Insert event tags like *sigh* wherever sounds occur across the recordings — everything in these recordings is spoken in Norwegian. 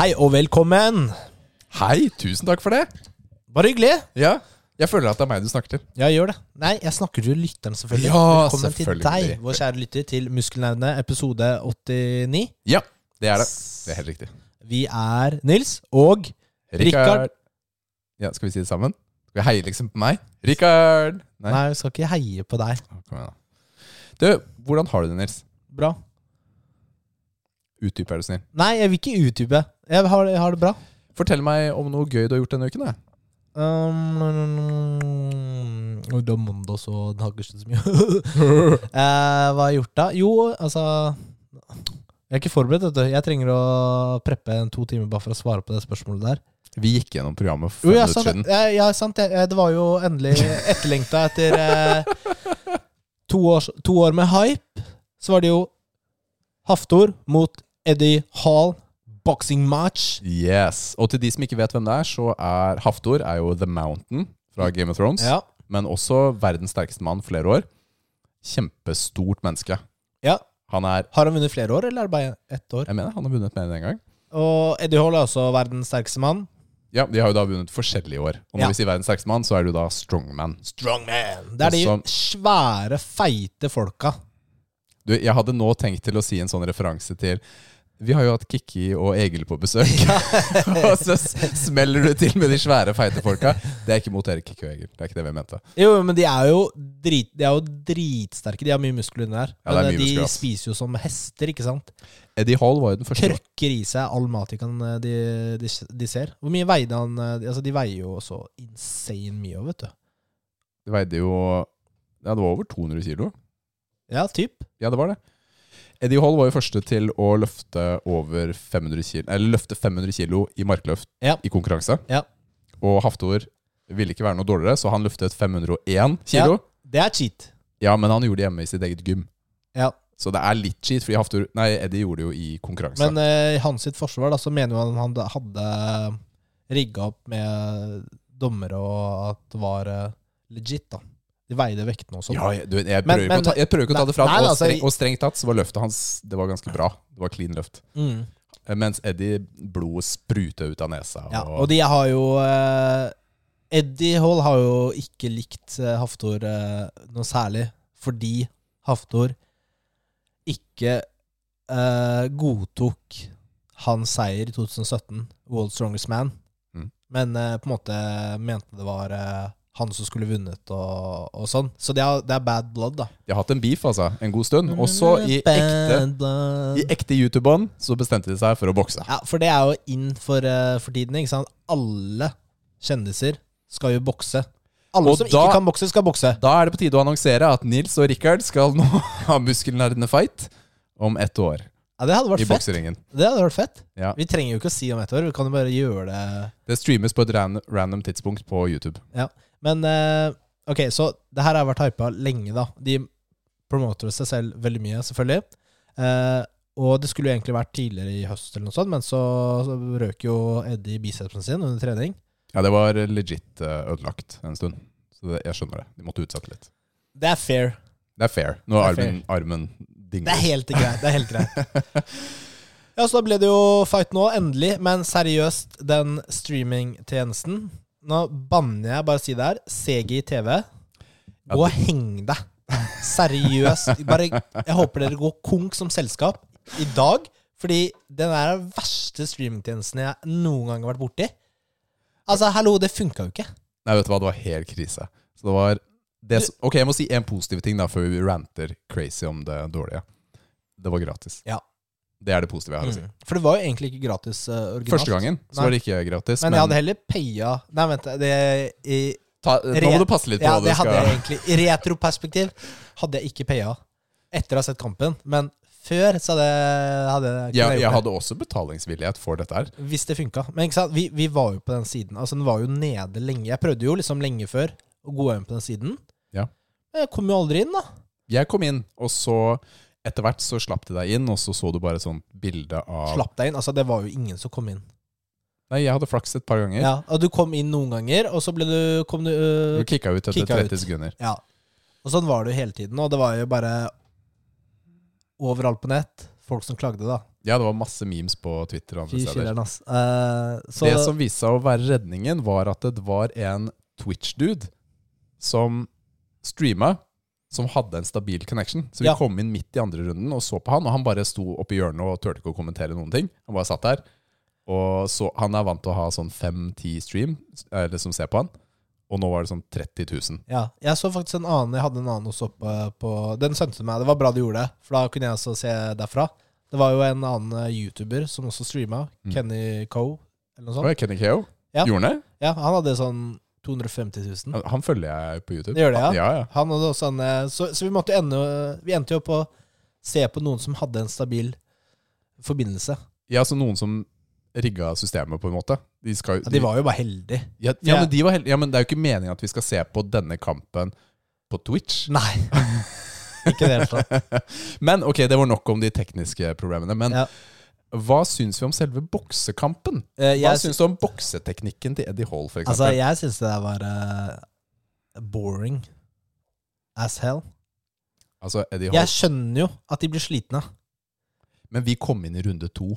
Hei og velkommen. Hei, tusen takk for det. Bare hyggelig. Ja, Jeg føler at det er meg du snakker til. Ja, gjør det. Nei, jeg snakker til lytteren, selvfølgelig. Ja, Velkommen til deg, vår kjære lytter, til Muskelnerdene episode 89. Ja, det er det. Det er helt riktig. Vi er Nils og Rikard. Ja, Skal vi si det sammen? Skal vi heie liksom på meg? Rikard! Nei, vi skal ikke heie på deg. Kom igjen, da. Du, hvordan har du det, Nils? Bra. Utdyp, er du snill. Nei, jeg vil ikke utdype. Jeg har, jeg har det bra. Fortell meg om noe gøy du har gjort denne uken. Da. Um, det er mandag, så det har ikke skjedd så mye. *laughs* eh, hva har jeg gjort da? Jo, altså Jeg er ikke forberedt, vet du. Jeg trenger å preppe en to timer bare for å svare på det spørsmålet der. Vi gikk gjennom programmet for fem ja, minutter siden. ja, ja, sant. ja, Det var jo endelig *laughs* etterlengta etter eh, to, år, to år med hype. Så var det jo Haftor mot Eddie Hall. Boxing match. Yes. Og til de som ikke vet hvem det er, så er Haftor er jo The Mountain fra Game of Thrones. Ja. Men også verdens sterkeste mann flere år. Kjempestort menneske. ja. Han er Har han vunnet flere år, eller er det bare ett år? Jeg mener han har vunnet mer enn én gang. Og Eddie Hall er også verdens sterkeste mann. Ja, De har jo da vunnet forskjellige år. Og når Ja. vi sier verdens sterkeste mann, så er du da strongman. Strongman. Det er de Også- svære, feite folka. Du, Jeg hadde nå tenkt til å si en sånn referanse til Vi har jo hatt Kikki og Egil på besøk. *laughs* og så smeller du til med de svære, feite folka. Det er ikke mot dere, Kikki og Egil. Det er ikke det vi mente. Jo, men de er jo, drit, de er jo dritsterke. De har mye muskler under der. Ja, Men de muskler, spiser jo som hester, ikke sant? Eddie Hall var jo den første. Trøkker i seg all mat de, kan, eh, de, de, de ser. Hvor mye veide han? eh, de- Altså, de veier jo så insane mye, vet du. Det veide jo Ja, det var over 200 kilo. Ja, typ. Ja, det var det. Eddie Hall var jo første til å løfte over 500 kilo, eller løfte 500 kilo i markløft Ja. i konkurranse. Ja. Og Haftor ville ikke være noe dårligere, så han løftet 501 kilo. Ja, Det er cheat. Ja, men han gjorde det hjemme i sitt eget gym. Ja. Så det er litt cheat, fordi Haftor Nei, Eddie gjorde det jo i konkurranse. Men eh, i hans sitt forsvar da, så mener jo han han hadde rigga opp med dommere og at det var eh, legit, da. De veide vektene og sånn. ja, jeg, du, jeg, prøver men- ta, jeg prøver ikke å ta det fra Nei, ham. Og, altså, streng, og strengt tatt så var løftet hans Det var ganske bra. Det var clean løft. Mm. Eh, Mens Eddie blodet spruta ut av nesa. Ja, og de har jo eh, Eddie Hall har jo ikke likt eh, Haftor eh, noe særlig, fordi Haftor ikke eh, godtok hans seier i 2017, World Strongest Man, Mm. men eh, på en måte mente det var han som skulle vunnet og, og sånn. Så det er, det er bad blood, da. De har hatt en beef, altså. En god stund. Og så i ekte I ekte YouTube-bånd så bestemte de seg for å bokse. Ja, for det er jo inn for, eh, for tiden. Ikke sant? Alle kjendiser skal jo bokse. Alle Og som da- ikke kan bokse, skal bokse. Da er det på tide å annonsere at Nils og Rikard skal nå *laughs* ha muskelnerdende fight om ett år Ja, Det hadde vært i fett. bokseringen. Det hadde vært fett. Ja. Vi trenger jo ikke å si om ett år, vi kan jo bare gjøre det. Det streames på et ran random tidspunkt på YouTube. Men eh, ok, så det her har vært hypa lenge, da. De promoter seg selv veldig mye, selvfølgelig. Eh, og det skulle jo egentlig vært tidligere i høst, eller noe sånt, men så, så røk jo Eddie bicepsen sin under trening. Ja, det var legit eh, ødelagt en stund. Så det, jeg skjønner det. De måtte utsette litt. Det er fair. Det er fair. Nå er Det er armen, armen Det er helt greit. Det er helt greit. *laughs* Ja, så da ble det jo fight nå, endelig. Men seriøst, den streamingtjenesten Nå banner jeg, bare si det her. CG TV. Gå og heng deg. Seriøst. Bare, jeg håper dere går konk som selskap i dag. Fordi den er den verste streamingtjenesten jeg noen gang har vært borti. Altså, hallo, det funka jo ikke. Nei, vet du hva, det var helt krise. Så det var det, Ok, jeg må si en positiv ting da før vi ranter crazy om det dårlige. Det var gratis. Ja. Det er det positive jeg har å si. Mm. For det var jo egentlig ikke gratis uh, originalt. Første gangen så Nei. var det ikke gratis. Men jeg hadde heller paya Nei, vent. Det i, ta, Nå må du passe litt på Ja, hva du det hadde skal jeg egentlig. I retroperspektiv hadde jeg ikke paya etter å ha sett kampen. Men før, så hadde, hadde Jeg, gjort jeg hadde også betalingsvillighet for dette her. Hvis det funka. Men ikke sant? Vi, vi var jo på den siden. Altså Den var jo nede lenge. Jeg prøvde jo liksom lenge før å gå inn på den siden. Ja. Men jeg kom jo aldri inn, da. Jeg kom inn, og så etter hvert så slapp de deg inn, og så så du bare et sånt bilde av Slapp deg inn. Altså Det var jo ingen som kom inn. Nei, jeg hadde flaks et par ganger. Ja, og Du kom inn noen ganger, og så ble du, kom du øh, Du kicka ut etter Kicka 30 ut. sekunder. Ja. Og sånn var det jo hele tiden. Og det var jo bare overalt på nett. Folk som klagde, da. Ja, det var masse memes på Twitter og andre steder. Uh. Det som viste seg å være redningen, var at det var en Twitch-dude som streama, som hadde en stabil connection. Så vi Ja. kom inn midt i andre runden og så på han, og han bare sto oppi hjørnet og turte ikke å kommentere noen ting. Han bare satt der. Og så, Han er vant til å ha sånn 5-10 stream eller som ser på han, og nå var det sånn 30 000. Ja, jeg så faktisk en annen Jeg hadde en annen også oppe på Den sendte du meg. Det var bra du gjorde det, for da kunne jeg også se derfra. Det var jo en annen eh, YouTuber som også streama. Mm. Kenny Coe, eller noe sånt. sånt. Kenny Keo, Ja. gjorde han det? Ja, Han hadde sånn 250 000. Han- følger jeg på YouTube. Det gjør det, ja? ja, ja. Han hadde også en, eh, så, så vi måtte ende Vi endte jo på å se på noen som hadde en stabil forbindelse. Ja, så noen som rigga systemet, på en måte. De, skal, Ja, de var jo bare heldige. ja, ja, men de var heldige ja, men det er jo ikke meningen at vi skal se på denne kampen på Twitch. Nei. *laughs* Ikke det hele tatt. Men ok, det var nok om de tekniske problemene. Men. Hva syns vi om selve boksekampen? Eh, Hva jeg, syns du om bokseteknikken til Eddie Hall, for altså, jeg syns det der var uh, boring as hell. Altså, Eddie Hall Jeg skjønner jo at de blir slitne. Men vi kom inn i runde to,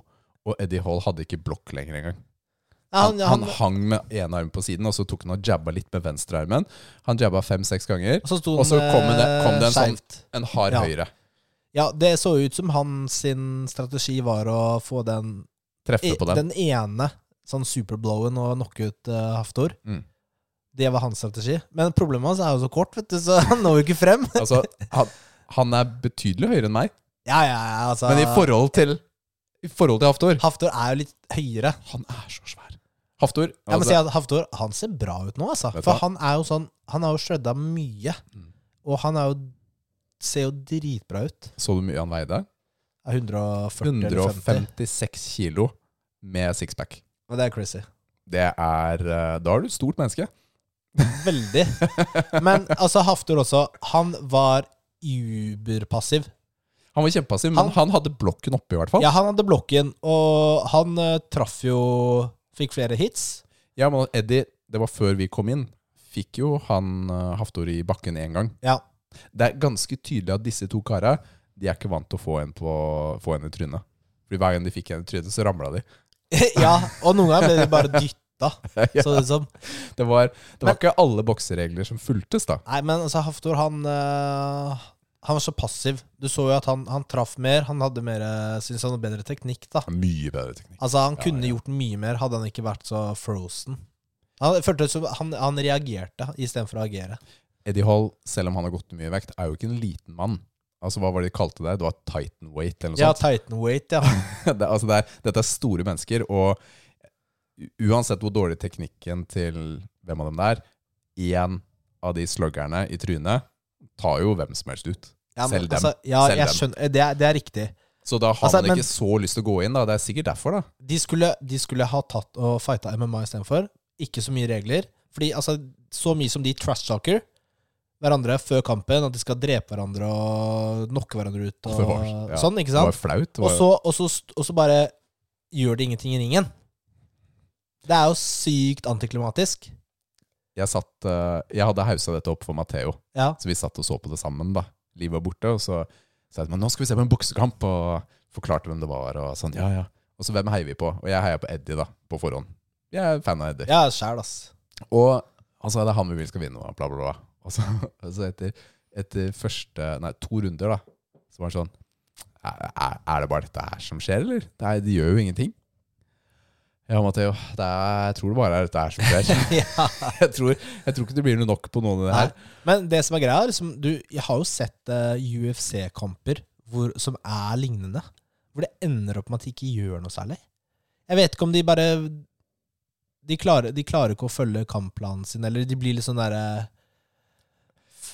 og Eddie Hall hadde ikke blokk lenger engang. Han, Han, han hang med én arm på siden, og så tok han og jabba litt med venstrearmen. Han jabba fem-seks ganger. og så sto og så kom det- kom det en eh, sånn- En hard Ja. høyre. Ja, det så ut som hans strategi var å få den, Treffe på den. den ene sånn superblowen og knocke ut uh, Haftor. Mm. Det var hans strategi. Men problemet hans er jo så kort, vet du, så *laughs* han når jo ikke frem. *laughs* Altså, han, han er betydelig høyere enn meg, Ja, ja, ja, altså men i forhold til I forhold til Haftor Haftor er jo litt høyere. Han er så svær. Haftor Jeg må altså, si at Haftor han ser bra ut nå, altså. For han er jo sånn Han har jo shredda mye. Mm. Og han er jo ser jo dritbra ut. Så du mye han veide? Er 140 eller 50. 156 kilo med sixpack. Og det er crazy. Det er eh, Da er du et stort menneske. Veldig. Men altså, Haftor også, han var uberpassiv. Han var kjempepassiv, men Han- han, hadde blokken oppe, i hvert fall. Ja, han hadde blokken, og han uh, traff jo Fikk flere hits. Ja, men Eddie, det var før vi kom inn, fikk jo han uh, Haftor i bakken én gang. Ja. Det er ganske tydelig at disse to kara De er ikke vant til å få en, på, få en i trynet. Fordi Hver gang de fikk en i trynet, så ramla de. *laughs* ja, og noen ganger ble de bare dytta. *laughs* Ja, Så det som det var, det var Men- ikke alle bokseregler som fulgtes, da. Nei, men altså, Haftor, han øh, Han var så passiv. Du så jo at han, han traff mer. Han hadde mer synes han hadde bedre teknikk, da. Mye bedre teknikk. Altså, han Ja, kunne ja. gjort mye mer hadde han ikke vært så frozen. Han følte som han, han reagerte istedenfor å agere. Eddie Hall, selv om han har gått mye i vekt, er jo ikke en liten mann. Altså, Hva var det de kalte det? Det var Titan weight, eller noe Ja, sånt. Titan weight, ja. *laughs* det, altså det er, dette er store mennesker, og uansett hvor dårlig teknikken til hvem av dem det er, én av de sluggerne i trynet tar jo hvem som helst ut. ja men, Selv dem. Altså, ja, Selv jeg dem. skjønner. Det er, det er riktig. Så da har Altså, man men- ikke så lyst til å gå inn. da Det er sikkert derfor, da. De skulle, de skulle ha tatt og fighta MMA istedenfor. Ikke så mye regler. Fordi altså, så mye som de trash-talker hverandre før kampen, at de skal drepe hverandre og knocke hverandre ut og var- ja. sånn, ikke Det var sant? flaut. Det Og var, så, og, så, og så bare gjør de ingenting i ringen. Det er jo sykt antiklimatisk. jeg, satt, eh, jeg hadde hausa dette opp for Matheo, Ja. så vi satt og så på det sammen. da Liv var borte, og så sa jeg at nå skal vi se på en boksekamp, og forklarte hvem det var. Og sånn, ja, ja Og så hvem heier vi på? Og jeg heier på Eddie, da, på forhånd. Jeg er fan av Eddie. Ja, sjæl, ass. Og han sa det er han vi vil skal vinne, og bla, bla, bla. Og så, *laughs* så etter, etter første, nei, to runder, da, så var han sånn er, er- det bare dette her som skjer, eller? Det, er, de gjør jo ingenting. Ja, Matheo, jeg tror det bare er dette her som skjer. *laughs* ja. *laughs* jeg, tror, jeg tror ikke det blir noe nok på noen av det her. Men det som er greia, er liksom, du, jeg har jo sett uh, UFC-kamper som er lignende. Hvor det ender opp med at de ikke gjør noe særlig. Jeg vet ikke om de bare De klarer, de klarer ikke å følge kampplanen sin, eller de blir litt sånn derre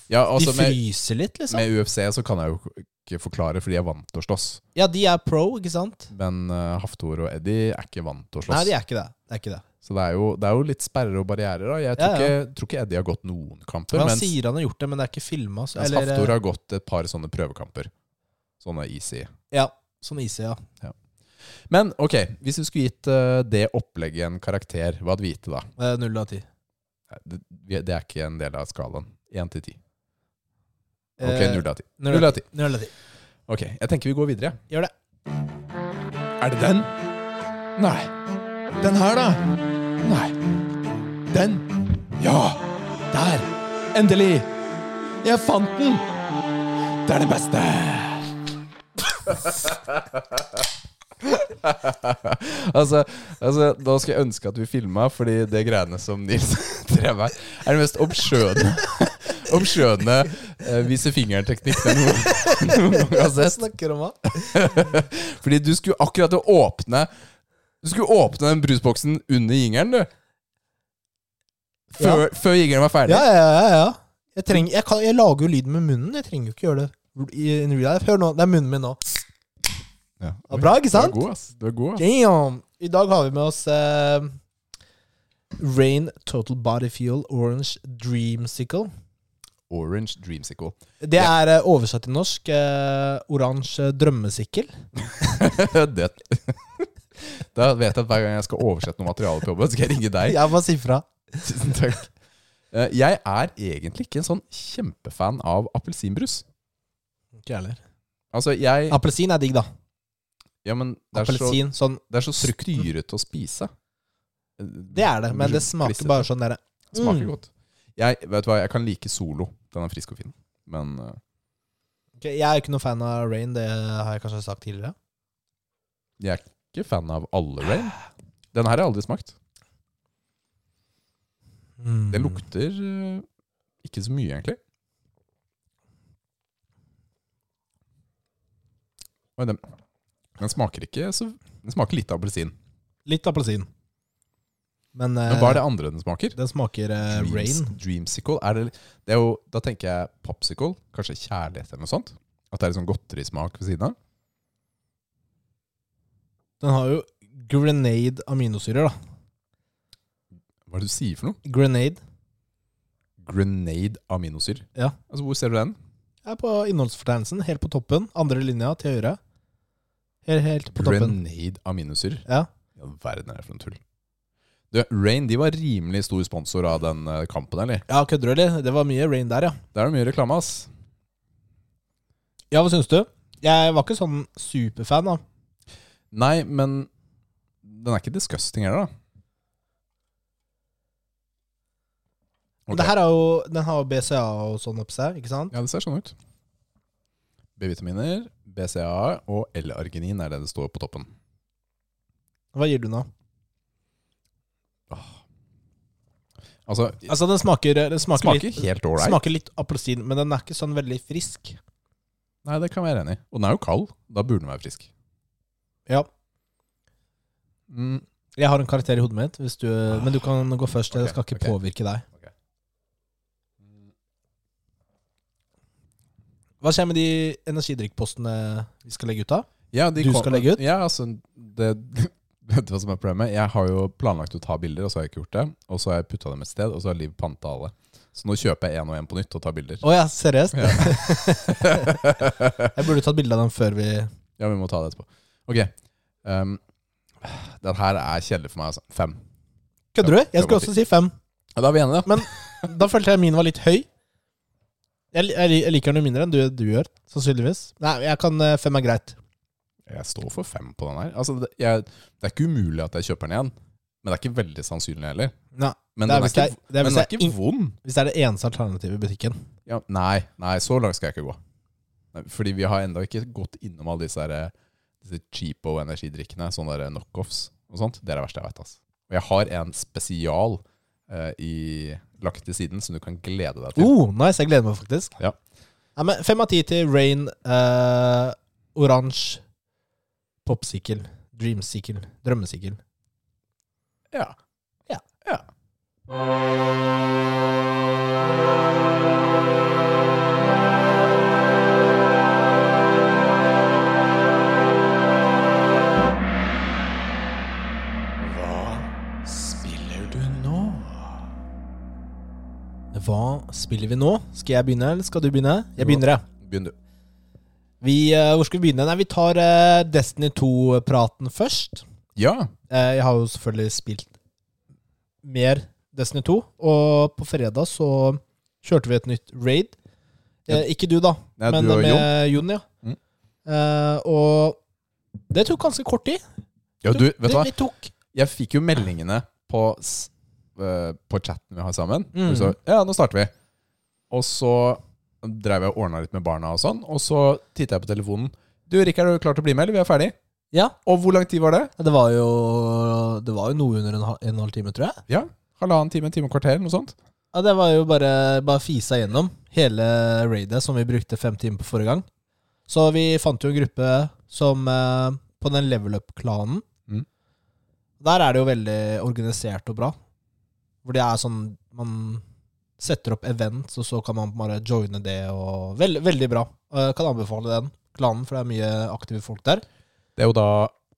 Ja, altså De med, fryser litt, liksom. med UFC så kan jeg jo ikke forklare, for de er vant til å slåss. Ja, de er pro, ikke sant? Men uh, Haftor og Eddie er ikke vant til å slåss. Nei, de er ikke det. det, er ikke det. Så det er, jo, det er jo litt sperrer og barrierer. Da. Jeg tror, Ja, ja. Ikke, tror ikke Eddie har gått noen kamper. Men Han Mens, sier han har gjort det, men det er ikke filma. mens Haftor har gått et par sånne prøvekamper. Sånne easy. Ja, sånn easy, ja. Men ok, hvis du skulle gitt uh, det opplegget en karakter, hva hadde vi gitt det da? Eh, Null av ti. Det, det er ikke en del av skalaen. Én til ti. Ok, Eh, null av ti. Null av ti. Null av ti. Ok, jeg tenker vi går videre. Gjør det. Er det den? Nei. Den her, da? Nei. Den? Ja! Der! Endelig! Jeg fant den! Det er det beste! *laughs* altså, altså, da skal jeg ønske at vi filma, fordi det greiene som Nils *laughs* drev med, er det mest oppskjønne Oppskjønne eh, vise fingeren-teknikk noen, *laughs* noen gang har sett. snakker om hva? *laughs* Fordi du skulle akkurat åpne Du skulle åpne den brusboksen under jingeren, du. Før, før jingeren var ferdig. Ja, ja, ja. ja. Jeg, trenger, jeg, kan, jeg lager jo lyd med munnen. Jeg trenger jo ikke gjøre det i in real life. Hør nå, det er munnen min nå. Ja. Ja, bra, ikke sant? Du er god, ass. Du er god, ass. Damn! I dag har vi med oss eh, Rain Total Body Fuel Orange Dreamsicle. Orange Dreamsicle. Det er ja. oversatt til norsk uh, oransje drømmesikkel. *laughs* det. *laughs* Da vet jeg at hver gang jeg skal oversette noe materiale på jobben, skal jeg ringe deg. Jeg bare si fra. Tusen takk. Eh, Jeg er egentlig ikke en sånn kjempefan av appelsinbrus. Ikke heller. Altså, jeg Appelsin er digg, da. Ja, men det er så, Appelsin, sånn det er så styrete å spise. Det er det, men det smaker bare sånn derre mm. smaker godt. Jeg, vet du hva, jeg kan like Solo. Den er frisk og fin. Men uh, Ok, Jeg er ikke noe fan av Rain, det har jeg kanskje sagt tidligere. jeg er ikke fan av alle Rain. Den her har jeg aldri smakt. Mm. Den lukter uh, ikke så mye, egentlig. Den, den smaker ikke så Den smaker litt appelsin. Litt appelsin. Men, eh, Men hva er det andre den smaker? den smaker uh, Dreams, Rain. Dreamsicle? Er det, det er jo, da tenker jeg popsicle. Kanskje kjærlighet eller noe sånt? At det er litt sånn godterismak ved siden av? Den har jo grenade aminosyrer, da. Hva er det du sier for noe? Grenade. Grenade aminosyr. Ja. Altså, Hvor ser du den? er på innholdsfortegnelsen, helt på toppen. Andre linja til høyre. Helt, helt på toppen. Grenade aminosyr. Ja. Ja, verden er det for noe tull. Du, Rain de var rimelig stor sponsor av den eh, kampen, eller? ja, kødder du, eller? Det var mye Rain der, ja. Der er det mye reklame, ass. Ja, hva syns du? Jeg var ikke sånn superfan, da. Nei, men den er ikke disgusting heller, da. Okay. Det her er jo, den har jo BCA og sånn oppi seg, ikke sant? Ja, det ser sånn ut. B-vitaminer, BCA og L-arginin er det det står på toppen. Hva gir du nå? Altså, Altså, den smaker, den smaker, smaker litt, helt ålreit. smaker litt appelsin, men den er ikke sånn veldig frisk. Nei, det kan jeg være enig i. Og den er jo kald. Da burde den være frisk. Ja. Mm. Jeg har en karakter i hodet mitt, hvis du, men du kan gå først. Det Ok, skal ikke okay. påvirke deg. Hva skjer med de energidrikkpostene vi skal legge ut av? Ja, Du kom- skal legge ut? Ja, altså det, *laughs* Vet du hva som er problemet? Jeg har jo planlagt å ta bilder, og så har jeg ikke gjort det. Og så har jeg putta dem et sted, og så har Liv panta alle. Så nå kjøper jeg én og én på nytt og tar bilder. Å ja, seriøst? Ja. *laughs* Jeg burde tatt bilde av dem før vi ja, vi må ta det etterpå. Ok. Um, den her er kjedelig for meg, altså. Fem. Kødder du? Jeg skulle også si fem. Ja, da er vi enige, da. Men da følte jeg min var litt høy. Jeg, jeg, jeg liker den jo mindre enn du, du gjør, sannsynligvis. Nei, jeg kan eh, Fem er greit. Jeg står for fem på den her. Altså, det, jeg, det er ikke umulig at jeg kjøper den igjen, men det er ikke veldig sannsynlig heller. Nei, Men det er den er det er, ikke, det er, hvis den det er ikke vond. hvis det er det eneste alternativet i butikken. Ja, nei, nei, så langt skal jeg ikke gå. Nei, Fordi vi har ennå ikke gått innom alle disse, her, disse cheapo energidrikkene, sånne der knockoffs og sånt. Det er det verste jeg vet. Altså. Og jeg har en spesial eh, i, lagt til siden som du kan glede deg til. Oh, nice, jeg gleder meg faktisk. Ja. Nei, men Fem av ti til Rain, eh, oransje, Popsykkel. Dreamsykkel. Drømmesykkel. Ja. Ja. ja. Hva spiller vi nå? Skal jeg begynne, eller skal du begynne? Jeg begynner, jeg. Begynn du. Vi, eh, hvor skal vi begynne? Nei, vi tar eh, Destiny 2-praten først. Ja. Eh, jeg har jo selvfølgelig spilt mer Destiny 2, og på fredag så kjørte vi et nytt raid. Ja. ikke du, da, Nei, men du med Jon. ja. Mm. Og det tok ganske kort tid. ja, du, vet du hva? Tok Jeg fikk jo meldingene på, på chatten vi har sammen. Mm. Så, ja, nå starter vi. Og så drev jeg og ordna litt med barna, og sånn Og så titta jeg på telefonen. Du, Rikard, er du klar til å bli med, eller vi er ferdig? Ja, Og hvor lang tid var det? det var jo Det var jo noe under en, hal- en halv time, tror jeg. Ja, Halvannen time, en time og kvarter, noe sånt. Ja, Det var jo bare, bare fisa gjennom hele raidet som vi brukte fem timer på forrige gang. Så vi fant jo en gruppe som eh, På den level up-klanen. Mm. Der er det jo veldig organisert og bra. Hvor det er sånn Man setter opp events, og så kan man bare joine det. og veld, Veldig bra. Jeg kan anbefale den klanen, for det er mye aktive folk der. Det er jo da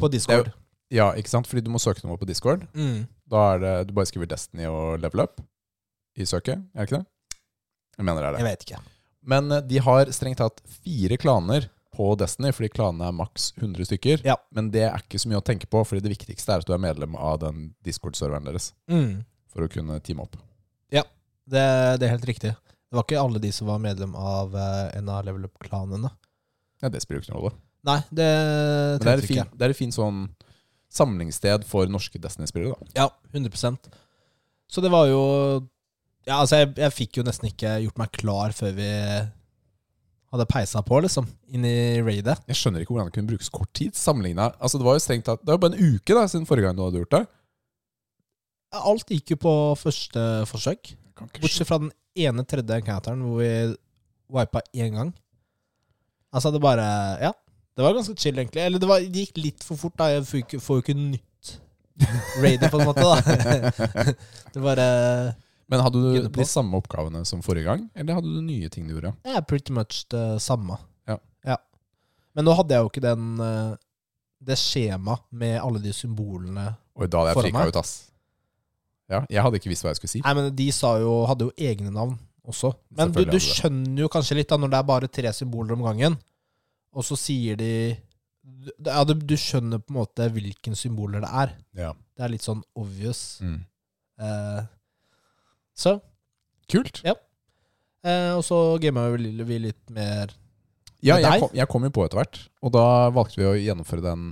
På Discord. Ja, ikke sant? Fordi du må søke noe på Discord. Mm. Da er det Du bare skriver Destiny og level up i søket, er det ikke det? Jeg mener det er det. Jeg vet ikke. Men eh, de har strengt tatt fire klaner på Destiny, fordi klanene er maks 100 stykker. Ja. Men det er ikke så mye å tenke på, fordi det viktigste er at du er medlem av den Discord-serveren deres. Mm. For å kunne teame opp. Det, det er helt riktig. Det var ikke alle de som var medlem av eh, en av level up-klanene. Ja, Det spiller jo ikke noen rolle. Nei, det Men det er, tenkte fint, det er et fint sånn samlingssted for norske Destiny-spillere. da. Ja, 100% Så det var jo Ja, altså, jeg, jeg fikk jo nesten ikke gjort meg klar før vi hadde peisa på, liksom, inn i raidet. Jeg skjønner ikke hvordan det kunne brukes kort tid. Sammenlignet, altså Det var jo strengt tatt Det var jo bare en uke da siden forrige gang du hadde gjort det. Alt gikk jo på første forsøk, bortsett fra den ene tredje encounteren hvor vi wipa én gang. Altså, det bare Ja. Det var ganske chill, egentlig. Eller det, var, det gikk litt for fort, da. Jeg får får jo ikke nytt raider, på en måte, da. *laughs* det bare Men hadde du de samme oppgavene som forrige gang, eller hadde du nye ting du gjorde? Er pretty much det samme. Ja. Men nå hadde jeg jo ikke den eh, det skjemaet med alle de symbolene. Oi, da hadde jeg frika ut, ass. Ja, jeg hadde ikke visst hva jeg skulle si. Nei, men de sa jo, hadde jo egne navn også. Men du, du skjønner jo kanskje litt da når det er bare tre symboler om gangen, og så sier de Ja, du, du skjønner på en måte hvilken symboler det er. Ja. Det er litt sånn obvious. Mm. Eh, så Kult. eh, Og så gama vi vi litt mer Ja, Med jeg deg? kom, jeg kom jo på etter hvert. Og da valgte vi å gjennomføre den,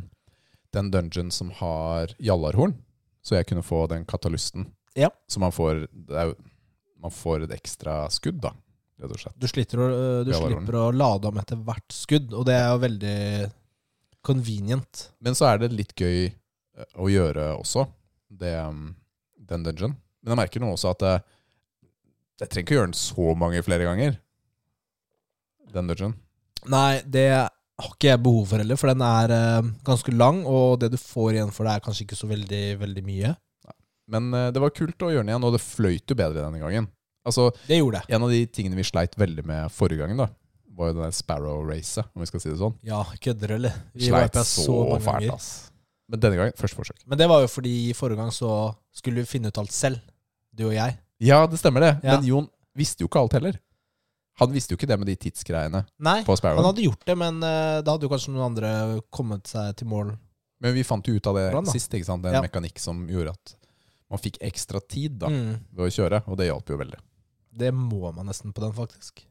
den dungeon som har jallarhorn. Så jeg kunne få den katalysten. Ja. Så man får, det jo- man får et ekstra skudd, da. Rett og slett. Du, sliter å, øh, du er slipper å lade om etter hvert skudd, og det er jo veldig convenient. Men så er det litt gøy eh, å gjøre også, det, um, den dungeon. Men jeg merker nå også at jeg, jeg trenger ikke å gjøre den så mange flere ganger. Den dungeon. Nei, det har ikke jeg behov for heller, for den er øh, ganske lang, og det du får igjen for det, er kanskje ikke så veldig, veldig mye. Men eh, det var kult å gjøre den igjen, og det fløyt jo bedre denne gangen. Altså, Det gjorde det. En av de tingene vi sleit veldig med forrige gangen, da, var jo det der Sparrow-racet, om vi skal si det sånn. Ja, kødder du, eller? Vi Sleit wipet så, mange fælt, ganger. ass. Men denne gangen, første forsøk. Men det var jo fordi i forrige gang så skulle vi finne ut alt selv, du og jeg. Ja, det stemmer det. Ja. Men Jon visste jo ikke alt heller. Han visste jo ikke det med de tidsgreiene Nei, på han hadde gjort det, men øh, da hadde jo kanskje noen andre kommet seg til mål. Men vi fant jo ut av det Hvordan da? sist. ikke sant? Det er en Ja. mekanikk som gjorde at man fikk ekstra tid da, Mm. ved å kjøre, og det hjalp jo veldig. Det må man nesten på den, faktisk.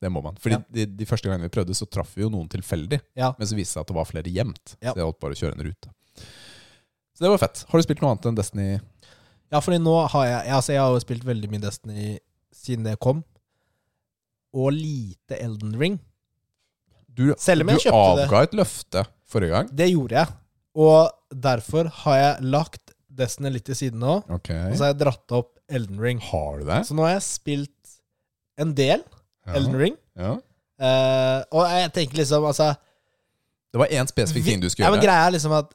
Det må man. Fordi Ja. de, de første gangene vi prøvde, så traff vi jo noen tilfeldig. Ja. Men så viste det seg at det var flere gjemt. Ja. Så det holdt bare å kjøre en rute. Så det var fett. Har du spilt noe annet enn Destiny? Ja, fordi nå har jeg jeg- Altså, jeg har jo spilt veldig mye Destiny siden det kom. Og lite Elden Ring. Du, Selv om jeg kjøpte det. Du avga et løfte forrige gang. Det gjorde jeg. Og derfor har jeg lagt Destiny litt til siden nå. Ok. Og så har jeg dratt opp Elden Ring. Har du det? Så nå har jeg spilt en del Ja. Elden Ring. Ja. Eh, og jeg tenker liksom altså Det var én spesifikk ting du ja, skulle men gjøre. Greia er liksom at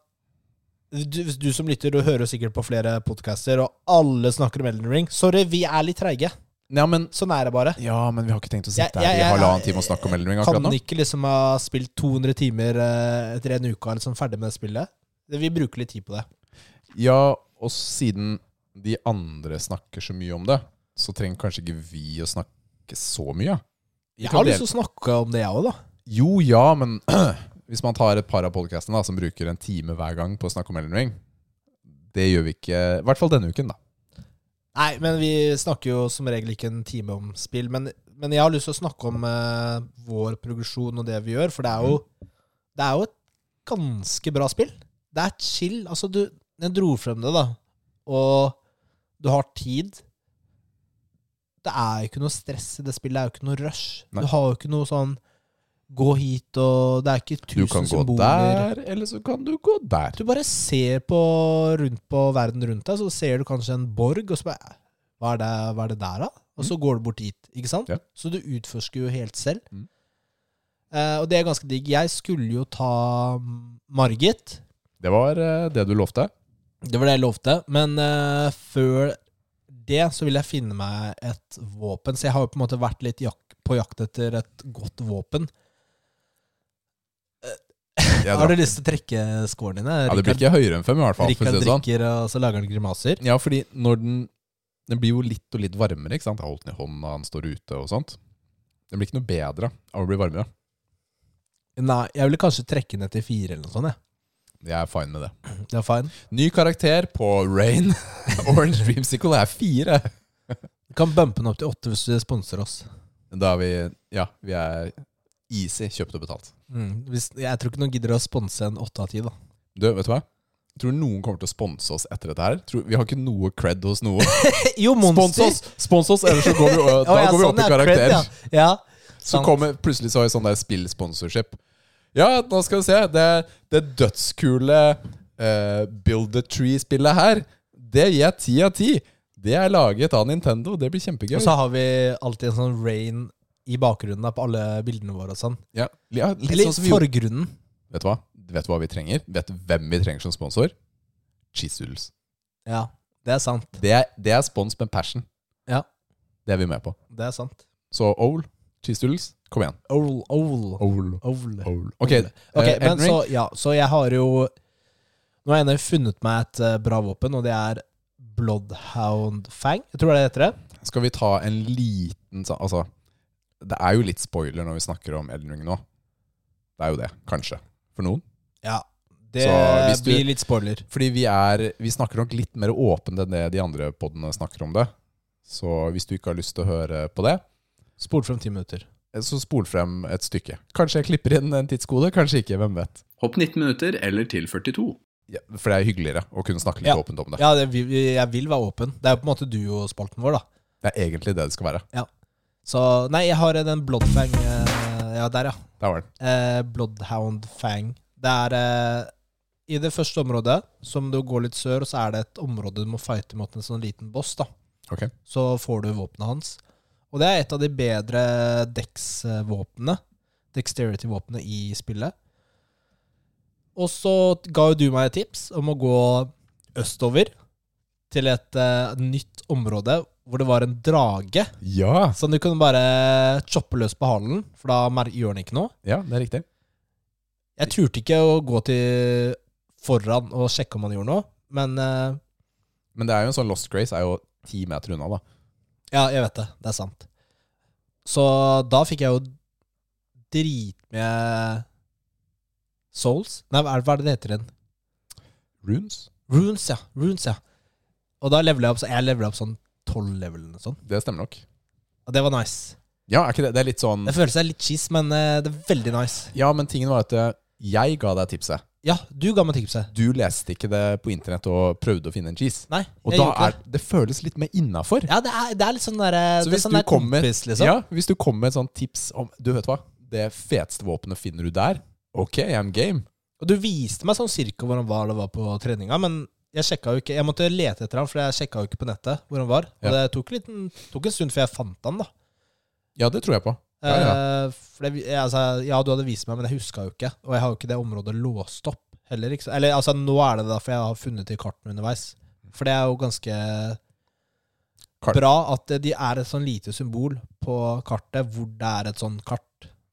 du, du som lytter, du hører jo sikkert på flere podcaster, og alle snakker om Elden Ring. Sorry, vi er litt treige. Ja, men, Sånn er det bare. ja, men vi har ikke tenkt å sitte her i halvannen time og snakke om Elden Ring akkurat Kan nå. ikke liksom ha spilt 200 timer eh, etter en uke og er liksom ferdig med det spillet. Vi bruker litt tid på det. Ja, og siden de andre snakker så mye om det, så trenger kanskje ikke vi å snakke så mye. Vi Jeg har lyst til å snakke om det, jeg òg, da. Jo, ja, men *clears throat* hvis man tar et par av podcastene da, som bruker en time hver gang på å snakke om Elden Ring, det gjør vi ikke, i hvert fall denne uken, da. Nei, men vi snakker jo som regel ikke en time om spill. Men, men jeg har lyst til å snakke om uh, vår progresjon og det vi gjør, for det er jo Det er jo et ganske bra spill. Det er chill. Altså, du Jeg dro frem det, da, og du har tid. Det er jo ikke noe stress i det spillet. Det er jo ikke noe rush. Nei. Du har jo ikke noe sånn Gå hit og Det er ikke tusen symboler. Du kan kan gå der, eller så kan du gå der. Du bare ser på rundt på verden rundt deg, så ser du kanskje en borg, og så bare Hva er det, hva er det der, da? Og så går du bort dit, ikke sant? Mm. Ja. Så du utforsker jo helt selv. Mm. Eh, og det er ganske digg. Jeg skulle jo ta Margit. Det var eh, det du lovte. Det var det jeg lovte. Men eh, før det så vil jeg finne meg et våpen. Så jeg har jo på en måte vært litt jak på jakt etter et godt våpen. Jeg Har du lyst til å trekke scorene dine? Ja, det blir ikke høyere enn fem, i hvert fall. Rikard si sånn. drikker, og så lager han grimaser. Ja, fordi når den Den blir jo litt og litt varmere, ikke sant? Jeg har holdt den i hånda, han står ute og sånt. Den blir ikke noe bedre av å bli varmere. Nei, jeg ville kanskje trekke ned til fire eller noe sånt. Jeg. Jeg er fine med det. Det er fine. Ny karakter på Rain. *laughs* Orange Dreamsicle er fire. Du kan bumpe den opp til åtte hvis du sponser oss. Da er vi Ja, vi er easy kjøpt og betalt. Mm. Hvis, jeg tror ikke noen gidder å sponse en åtte av ti, da. Du, vet du hva? Jeg tror noen kommer til å sponse oss etter dette her. Tror, vi har ikke noe cred hos noen. *laughs* jo, Spons oss, spons oss, ellers så går vi, *laughs* da ja, går vi opp sånn, i karakter. cred, ja. ja. Så kommer plutselig så har vi sånn der spillsponsorship. Ja, nå skal vi se. Det, det dødskule uh, Build a Tree-spillet her, det gir jeg ti av ti. Det er laget av Nintendo. Det blir kjempegøy. Og så har vi alltid en sånn rain i bakgrunnen da, på alle bildene våre og sånn. ja, ja, Eller sånn forgrunnen. Vet du hva? Vet du hva vi trenger? Vet du hvem vi trenger som sponsor? Cheese Doodles. Ja, det er sant. Det er, det er spons med passion. Ja. Det er vi med på. Det er sant. Så Owl, Cheese Doodles, kom igjen. Owl, owl, Owl. owl. Owl. Ok, okay uh, men så, ja, så jeg har jo Nå har jeg ennå funnet meg et uh, bra våpen, og det er Bloodhound Fang. Jeg tror det heter det. Skal vi ta en liten Altså, det er jo litt spoiler når vi snakker om Elden Ring nå. Det er jo det, kanskje. For noen. Ja. Det du- blir litt spoiler. Fordi vi er Vi snakker nok litt mer åpent enn det de andre podene snakker om det. Så hvis du ikke har lyst til å høre på det, Spol frem ti minutter. så spol frem et stykke. Kanskje jeg klipper inn en tidskode, kanskje ikke. Hvem vet. Hopp 19 minutter eller til 42. Ja, for det er hyggeligere å kunne snakke litt Ja. åpent om det. Ja, det, jeg vil være åpen. Det er jo på en måte duospalten vår, da. Det er egentlig det det skal være. Så nei, jeg har den Bloodfang eh, Ja, der, ja. Der var den. Eh, Bloodhound Fang. Det er eh, i det første området, som du går litt sør, så er det et område du må fighte mot en sånn liten boss, da. Okay. Så får du våpenet hans. Og det er et av de bedre Dex-våpnene. Dexterity-våpnene i spillet. Og så ga jo du meg et tips om å gå østover til et uh, nytt område hvor det var en drage. Ja! Som du kunne bare choppe løs på halen, for da gjør den ikke noe. Ja, det er riktig. Jeg turte ikke å gå til foran og sjekke om han gjorde noe, men uh, Men det er jo en sånn Lost Grace er jo ti meter unna, da. ja, jeg vet det. Det er sant. Så da fikk jeg jo dritmye souls. Nei, hva er det det heter igjen? Runes? Runes, ja. Runes, ja. Og da levelet jeg opp, så jeg levelet opp sånn tolv level eller noe sånt. Det stemmer nok. Og det var nice. Ja, er ikke det? Det er litt sånn Det føles litt cheese, men eh, det er veldig nice. Ja, men tingen var at eh, jeg ga deg tipset. Ja, du ga meg tipset. Du leste ikke det på internett og prøvde å finne en cheese. Nei, Og jeg da gjorde ikke er det føles litt mer innafor. Ja, det er, det er litt sånn der, Så det er hvis sånn du der kom med- kompis, liksom. Ja, hvis du kommer med et sånt tips om Du vet hva, det feteste våpenet finner du der. Ok, I'm game. Og du viste meg sånn cirka hvordan det var på treninga, men jeg sjekka jo ikke Jeg måtte lete etter han, for jeg sjekka jo ikke på nettet hvor han var. Og Ja. det tok, litt, tok en stund før jeg fant han, da. Ja, det tror jeg på. Ja, ja. Eh, det, altså, ja, du hadde vist meg, men jeg huska jo ikke. Og jeg har jo ikke det området låst opp heller. Ikke? Eller altså, nå er det det, for jeg har funnet det i kartene underveis. For det er jo ganske Kart- bra at de er et sånn lite symbol på kartet hvor det er et sånn kart.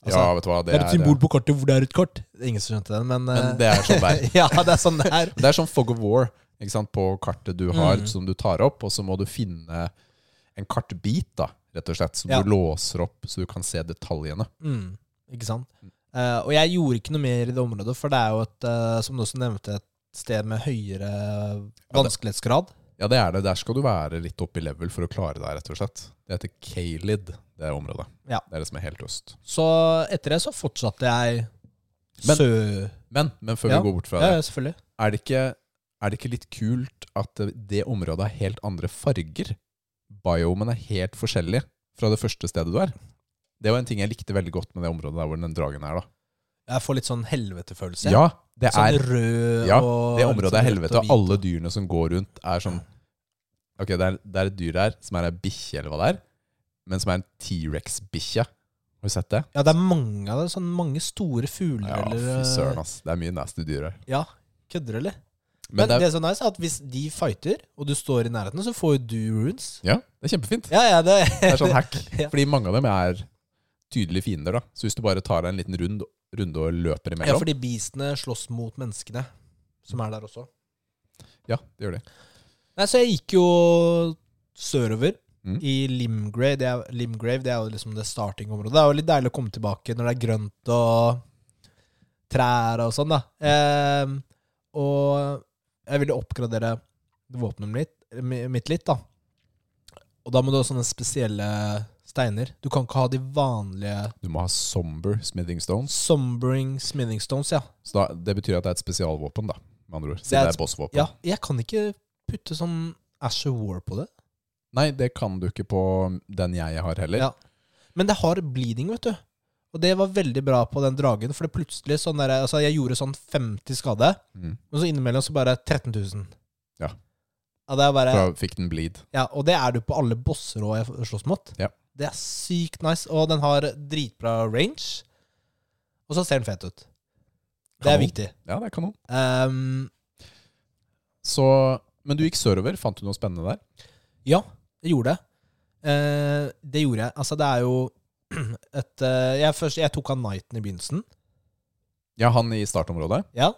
Altså, ja, vet du hva, det, det er et symbol på kartet hvor det er et kart. Ingen som skjønte den, men, Men eh, det er sånn der. *laughs* ja, det er sånn det er. Det er sånn Fog of War på kartet du har, Mm. som du tar opp, og så må du finne en kartbit, da, rett og slett, som Ja. du låser opp så du kan se detaljene. Mm, ikke sant? Eh, og jeg gjorde ikke noe mer i det området, for det er jo et, uh, som du også nevnte, et sted med høyere vanskelighetsgrad. Ja, det er det. Der skal du være litt oppe i level for å klare deg, rett og slett. Det heter Kalid, det området. Ja. Det er det som er helt øst. Så etter det så fortsatte jeg sø... Men, men før Ja. vi går bort fra Ja, det, ja, selvfølgelig. er det, ikke, er det ikke litt kult at det- det området har helt andre farger? Biomen er helt forskjellig fra det første stedet du er. Det var en ting jeg likte veldig godt med det området der hvor den dragen er. da. Jeg får litt sånn helvetefølelse. Ja, det sånn er rød Ja, og Det området sånn er helvete, og og alle dyrene som går rundt, er sånn Ok, det er, det er et dyr der som er ei bikkje, eller hva det er, men som er en T-rex-bikkje. Har du sett det? Ja, det er mange av det. Sånn mange store fugler Ja, fy eh, søren, ass. Det er mye nasty dyr her. Ja, kødder eller? Men Men det det, er, så nice at hvis de fighter, og du står i nærheten, så får jo du runes. ja, det er kjempefint. Ja, ja, det, Det er sånn hack. *laughs* Ja. Fordi mange av dem er tydelige fiender. da Så hvis du bare tar deg en liten rund, runde og løper Ja, fordi beastene slåss mot menneskene som er der også. Ja, det gjør de. Nei, så jeg gikk jo sørover Mm. i Limgrave. Det er, Limgrave det er jo liksom det startingområdet. Det er jo litt deilig å komme tilbake når det er grønt og trær og sånn, da. Eh, og jeg ville oppgradere våpenet mitt, mitt litt, da. Og da må du ha sånne spesielle steiner. Du kan ikke ha de vanlige Du må ha somber smithing stones. Sombering smithing stones, ja. Så da, Det betyr at det er et spesialvåpen, da. Med andre ord. Det er et, det er bossvåpen. Ja, jeg kan ikke putte sånn Asher War på det. Nei, det kan du ikke på den jeg har heller. Ja. Men det har bleeding, vet du. Og det var veldig bra på den dragen, for det plutselig sånn der, altså Jeg gjorde sånn 50 skade, Mm. men så innimellom så bare 13 000. Ja. Ja, det er bare, Da fikk den bleed. ja, og det er du på alle bosser òg jeg slåss mot. Ja. Det er sykt nice, og den har dritbra range. Og så ser den fet ut. Det er Kanon. viktig. Ja, det er kanon. Um, Så, men du gikk sørover. Fant du noe spennende der? ja, jeg gjorde det. Uh, det gjorde jeg. Altså, det er jo *clears throat* et eh, jeg, først, jeg tok han Knighten i begynnelsen. Ja, han i startområdet? Ja,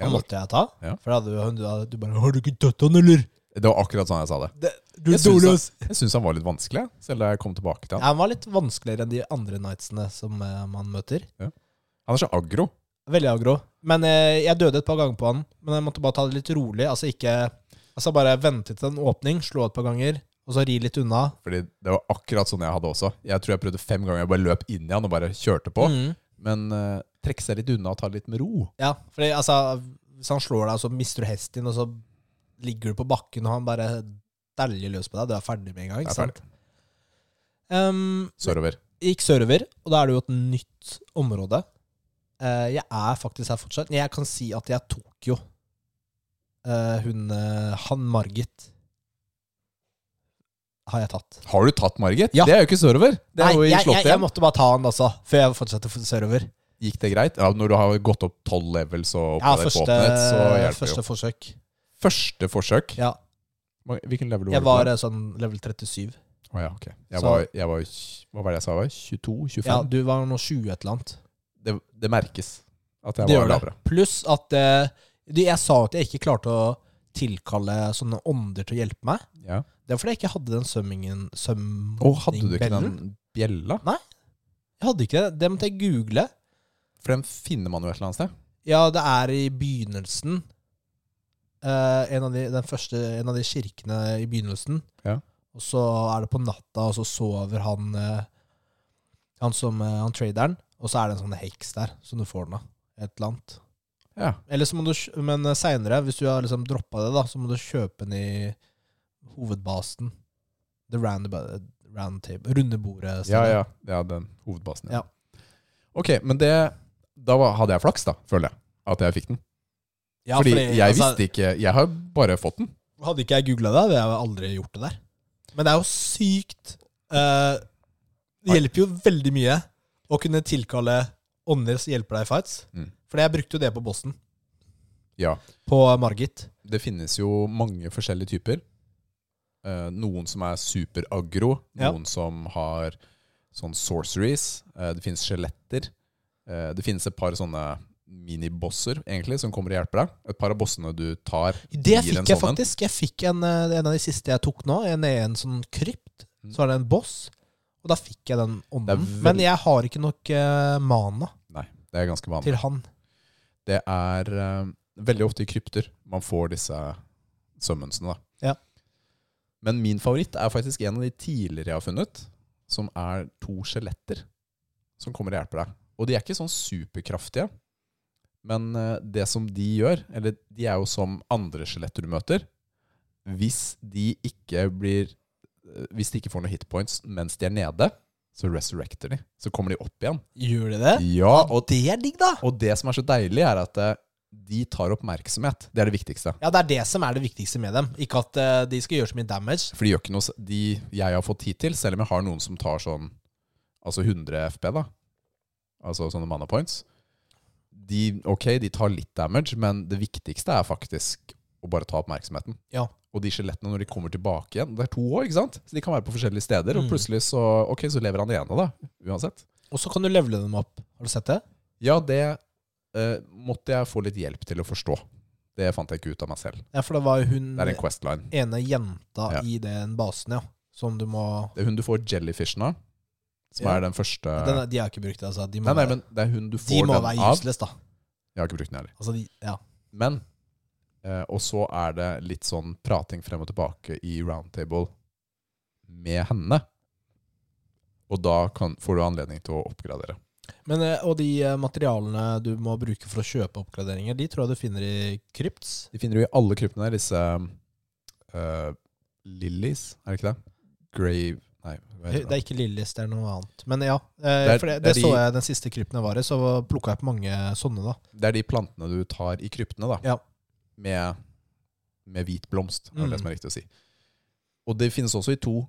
Ja, Han måtte jeg ta. Ja. For da hadde du, du, bare 'Har du ikke tatt han, eller?' Det var akkurat sånn jeg sa det. Det, du Jeg syns dårlig, han- Jeg syns han var litt vanskelig, selv da jeg kom tilbake til han. Han var litt vanskeligere enn de andre knightsene som eh, man møter. Han er så aggro. Veldig aggro. Men eh, jeg døde et par ganger på han. Men jeg måtte bare ta det litt rolig. Altså ikke Altså bare vente til en åpning, slå et par ganger, og så ri litt unna. Fordi det var akkurat sånn jeg hadde også. Jeg tror jeg prøvde fem ganger. Jeg bare løp inn i han og bare kjørte på. Mm. Men uh, trekke seg litt unna og ta det litt med ro. Ja, fordi altså Hvis han slår deg, så mister du hesten din, og så ligger du på bakken, og han bare dæljer løs på deg. Du er ferdig med en gang. Ikke sant? Um, Sørover. gikk sørover, og da er det jo et nytt område. Uh, jeg er faktisk her fortsatt. Jeg kan si at jeg tok jo uh, hun eh, Han Margit har jeg tatt. Har du tatt Margit? Ja. Det er jo ikke sørover. Det er jo i jeg, jeg, jeg måtte bare ta han også, før jeg fortsatte for- sørover. Gikk det greit? Ja, Når du har gått opp tolv levels og Ja, oppgradert første, så hjelper første jo. forsøk. Første forsøk? Ja, Hvilken level var jeg du var på? eh, sånn level 37. Å ja, ok. Jeg Så- var, jeg var Hva var det jeg sa? var? 22? 25? Ja, du var nå 20 et eller annet. det, det merkes at jeg Det var lavere. Pluss at uh, du, jeg sa at jeg ikke klarte å tilkalle sånne ånder til å hjelpe meg. Ja. Det er fordi jeg ikke hadde den sømmingen Å, hadde du ikke den bjella? Nei, Jeg hadde ikke det. Det måtte jeg google. For den finner man jo et eller annet sted. Ja, det er i begynnelsen. Uh, en, av de, den første, en av de kirkene i begynnelsen. Ja. Og så er det på natta, og så sover han uh, Han som uh, Han traderen. Og så er det en sånn heks der som du får den av. Et eller annet. Ja. Eller så må du, men seinere, hvis du har liksom droppa det, da, så må du kjøpe den i hovedbasen. The round, round table. Runde bordet. Ja, ja. ja den hovedbasen. Ja. Ok, men det Da var, hadde jeg flaks, da, føler jeg. At jeg fikk den. Ja, fordi, fordi, jeg altså, visste ikke Jeg har bare fått den. Hadde ikke jeg googla det, hadde jeg aldri gjort det der. Men det er jo sykt eh, Det hjelper jo veldig mye å kunne tilkalle ånder som hjelper deg i fights. Mm. Fordi jeg brukte jo det på bossen. Ja. På Margit. Det finnes jo mange forskjellige typer. Eh, noen som er super-aggro, Ja. noen som har sånn sorceries. Uh, det finnes skjeletter. Uh, det finnes et par sånne minibosser egentlig som kommer og hjelper deg. Et par av bossene du tar, Det fikk jeg sånn en. faktisk. Jeg fikk en, en av de siste jeg tok nå. En, en sånn krypt. så er det en boss. Og da fikk jeg den ånden. Men jeg har ikke nok mana Nei, det er ganske vanlig. til han. Det er veldig ofte i krypter man får disse summonsene. da. Ja. Men min favoritt er faktisk en av de tidligere jeg har funnet, som er to skjeletter som kommer og hjelper deg. Og de er ikke sånn superkraftige, men eh, det som de gjør, eller de er jo som andre skjeletter du møter, hvis de ikke blir eh, Hvis de ikke får noen hitpoints mens de er nede, så resurrecter de. Så kommer de opp igjen. Gjør de det? Ja, og det er digg, da! og det som er så deilig, er at eh, de tar oppmerksomhet. Det er det viktigste. Ja, det er det som er det viktigste med dem. Ikke at uh, de skal gjøre så mye damage. For de gjør ikke noe de jeg har fått tid til, selv om jeg har noen som tar sånn Altså 100 FP, da. Altså sånne mana points. De, ok, de tar litt damage, men det viktigste er faktisk å bare ta oppmerksomheten. Ja. Og de skjelettene, når de kommer tilbake igjen Det er to år, ikke sant? Så de kan være på forskjellige steder, og Mm. plutselig så Ok, så lever han igjen da. Uansett. Og så kan du levele dem opp. Har du sett det? Ja, det eh, måtte jeg få litt hjelp til å forstå. Det fant jeg ikke ut av meg selv. Ja, for det var jo hun Det er en Questline. ene jenta Ja. i den basen, ja. Som du må Det er hun du får jellyfishen av, som Ja. er den første den, er- De har ikke brukt det, altså. De må, Nei, nei, men det er hun du de må den være av. useless, da. Jeg har ikke brukt den heller. Altså, de, ja. Men eh, Og så er det litt sånn prating frem og tilbake i roundtable med henne. Og da kan, får du anledning til å oppgradere. Men, eh, og de eh, materialene du må bruke for å kjøpe oppgraderinger, de tror jeg du finner i Krypts. De finner du i alle kryptene, disse uh, lilies, er det ikke det? Grave Nei, Det det? er ikke lillies, det er noe annet. Men ja, Det er- for det, det det så de- jeg den siste krypten jeg var i, så plukka jeg opp mange sånne, da. Det er de plantene du tar i kryptene, da. Ja. Med, med hvit blomst, er det Mm. som er riktig å si. Og det finnes også i to,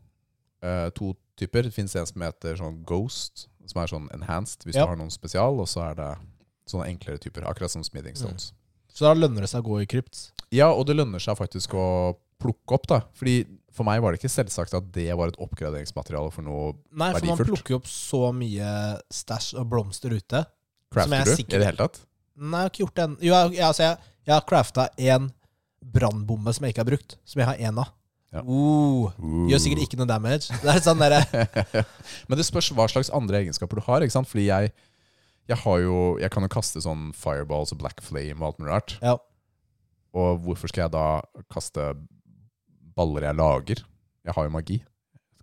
uh, to typer. Det finnes en som heter sånn Ghost, som er sånn enhanced hvis Ja. du har noen spesial, og så er det sånne enklere typer, akkurat som smithing stones. Så da lønner det seg å gå i krypt. Ja, og det lønner seg faktisk å plukke opp, da. Fordi for meg var det ikke selvsagt at det var et oppgraderingsmateriale for noe Nei, for man plukker jo opp så mye stæsj og blomster ute. Er Crafter du sikker- i det hele tatt? Nei, jeg har ikke gjort det ennå. Jo, jeg, altså, jeg, jeg har crafta en brannbombe som jeg ikke har brukt, som jeg har én av. Ja. Uh, gjør sikkert ikke noe damage. Det sånn *laughs* Men det spørs hva slags andre egenskaper du har. Fordi jeg, jeg har jo Jeg kan jo kaste sånn fireballs og black flame og alt mulig rart. Ja. Og hvorfor skal jeg da kaste baller jeg lager? Jeg har jo magi.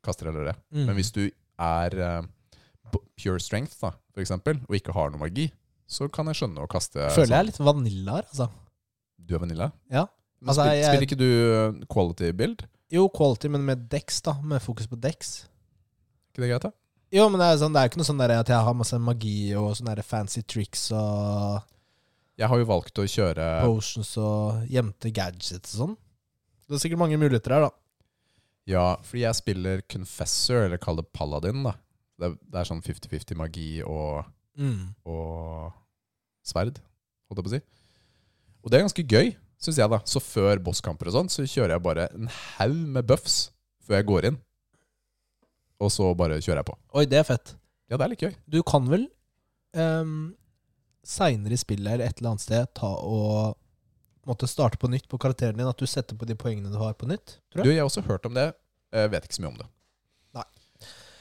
Kaster heller det. mm. Men hvis du er uh, pure strength, da, for eksempel, og ikke har noe magi, så kan jeg skjønne å kaste Føler jeg er litt vanilla her, altså. Du er vanilla? Ja. Altså, Spiller jeg- ikke du eh, quality build? Jo, quality, men med dex, da. Med fokus på dex. ikke det greit, da? Jo, men det er, sånn, det er jo ikke noe sånn der at jeg har masse magi og sånne der fancy tricks og Jeg har jo valgt å kjøre potions og gjemte gadgets og sånn. Det er sikkert mange muligheter her, da. Ja, fordi jeg spiller Confessor, eller kall det Paladin. da Det det er sånn 50-50 magi og, Mm. og sverd, holdt jeg på å si. Og det er ganske gøy, syns jeg. da Så før bosskamper og sånn, så kjører jeg bare en haug med buffs før jeg går inn. Og så bare kjører jeg på. Oi, det er fett. Ja, det er litt gøy. Du kan vel um, seinere i spillet eller et eller annet sted ta og måtte starte på nytt på karakteren din? At du setter på de poengene du har på nytt? Tror Du, jeg. jeg har også hørt om det. Jeg vet ikke så mye om det. Nei.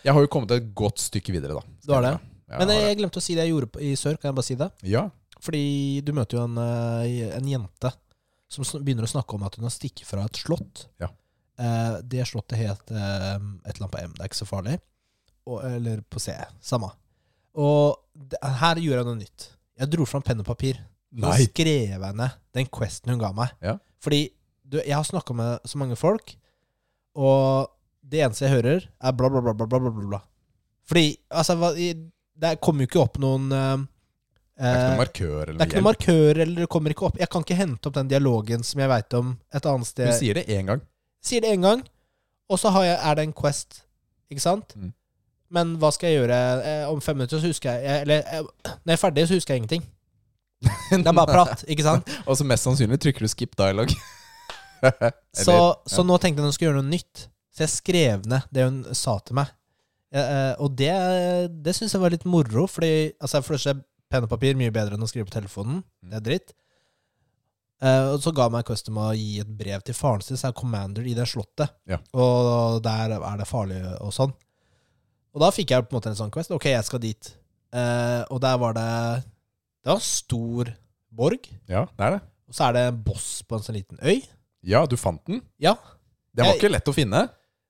Jeg har jo kommet et godt stykke videre, da. Du har det? Jeg Men jeg, jeg glemte å si det jeg gjorde i sør. Kan jeg bare si det? Ja. Fordi du møter jo en, eh, en jente som begynner å snakke om at hun har stukket fra et slott. Ja. Eh, det slottet het eh, et eller annet på M. Det er ikke så farlig. Og, eller på C. Samme. Og det, her gjorde jeg noe nytt. Jeg dro fram penn og papir. Nå skrev jeg ned den questen hun ga meg. Ja. Fordi du, jeg har snakka med så mange folk, og det eneste jeg hører, er bla, bla, bla, bla, bla, bla. Fordi altså, det kommer jo ikke opp noen eh, Det er ikke eh, noen markør eller det er ikke noen markør, eller det kommer ikke opp. Jeg kan ikke hente opp den dialogen som jeg veit om et annet sted. Du sier det én gang. Sier det én gang, og så har jeg, er det en Quest, ikke sant? Mm. Men hva skal jeg gjøre eh, om fem minutter? Så husker jeg Eller eh, når jeg er ferdig, så husker jeg ingenting. *laughs* Det er bare prat, ikke sant? Og så mest sannsynlig trykker du skip dialog. *laughs* Så, Eller- så nå tenkte jeg at hun skulle gjøre noe nytt. Så jeg skrev ned det hun sa til meg. Eh, eh, og det, det syns jeg var litt moro, fordi altså, for det penn og papir mye bedre enn å skrive på telefonen. Det er dritt. Uh, og så ga meg custom å gi et brev til faren sin, som er commander i det slottet. Ja. Og der er det farlig og sånn. Og da fikk jeg på en måte en sånn quest. Ok, jeg skal dit. Uh, og der var det Det var en stor borg. Ja, det er det. Og så er det en boss på en sånn liten øy. Ja, du fant den. Ja. Den var Jeg- ikke lett å finne.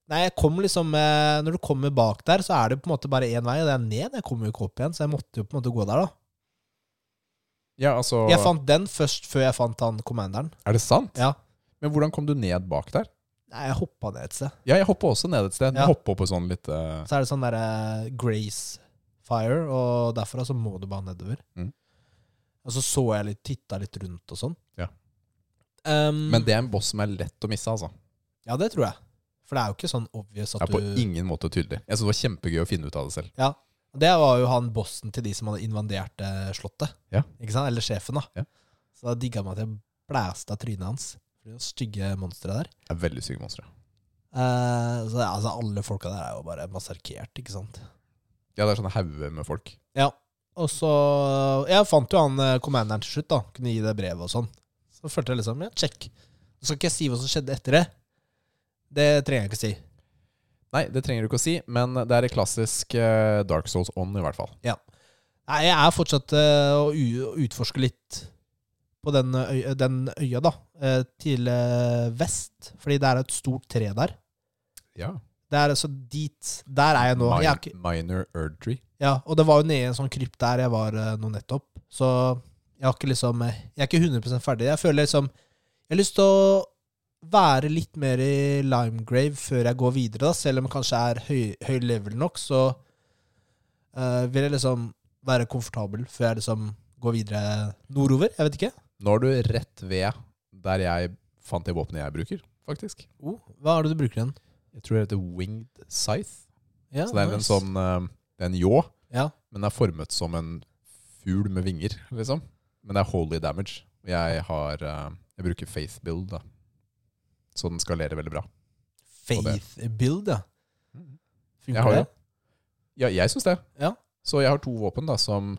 Nei, jeg kom liksom eh, Når du kommer bak der, så er det på en måte bare én vei, og det er ned. Jeg kommer jo ikke opp igjen, så jeg måtte jo på en måte gå der, da. Ja, altså Jeg fant den først før jeg fant han commanderen. Er det sant? Ja. Men hvordan kom du ned bak der? Nei, jeg hoppa ned et sted. Ja, jeg hoppa også ned et sted. Ja. Ja. Hoppa på sånn litt uh... Så er det sånn derre Grace Fire, og derfra så må du bare nedover. Mm. Og så så jeg litt, titta litt rundt og sånn. Ja. Um, Men det er en boss som er lett å misse, altså. Ja, det tror jeg. For det er jo ikke sånn obvious at er på du ingen måte tydelig. Jeg synes det var kjempegøy å finne ut av det selv. Ja. Det var jo han bossen til de som hadde invandert eh, slottet. Ja. Ikke sant? Eller sjefen, da. Ja. Så da digga meg at jeg blæsta trynet hans. For de stygge monstre der. Det er veldig stygge monstre. Eh, så altså, alle folka der er jo bare massakrert, ikke sant. Ja, det er sånne hauger med folk. Ja. Og så Jeg fant jo han eh, commanderen til slutt, da. Kunne gi det brevet og sånn. Så følte jeg liksom Ja, check. Så skal ikke jeg si hva som skjedde etter det. Det trenger jeg ikke si. Nei, det trenger du ikke å si, men det er i klassisk uh, Dark Souls ånd, i hvert fall. Nei, jeg er fortsatt uh, å utforske litt på den, øya, den øya, da. Uh, til vest. Fordi det er et stort tre der. Ja. Det er altså dit Der er jeg nå. Jeg er ikke, Minor Erdry. ja, og det var jo nede i en sånn krypt der jeg var nå nettopp. Så jeg har ikke liksom Jeg er ikke 100 ferdig. Jeg føler liksom Jeg har lyst til å være litt mer i Limegrave før jeg går videre, da. Selv om jeg kanskje er høy, høy level nok, så uh, vil jeg liksom være komfortabel før jeg liksom går videre nordover. Jeg vet ikke. Nå er du rett ved der jeg fant det våpenet jeg bruker, faktisk. Oh, hva er det du bruker den? Jeg tror det heter Winged Scythe. Ja, Så det er en sånn eh, Det er en ljå, Ja. men den er formet som en fugl med vinger, liksom. Men det er holy damage. Jeg har eh, Jeg bruker faith build, da. Så den skalerer veldig bra. Faith build, ja. Funker det? Ja, jeg syns det. Ja. Så jeg har to våpen da som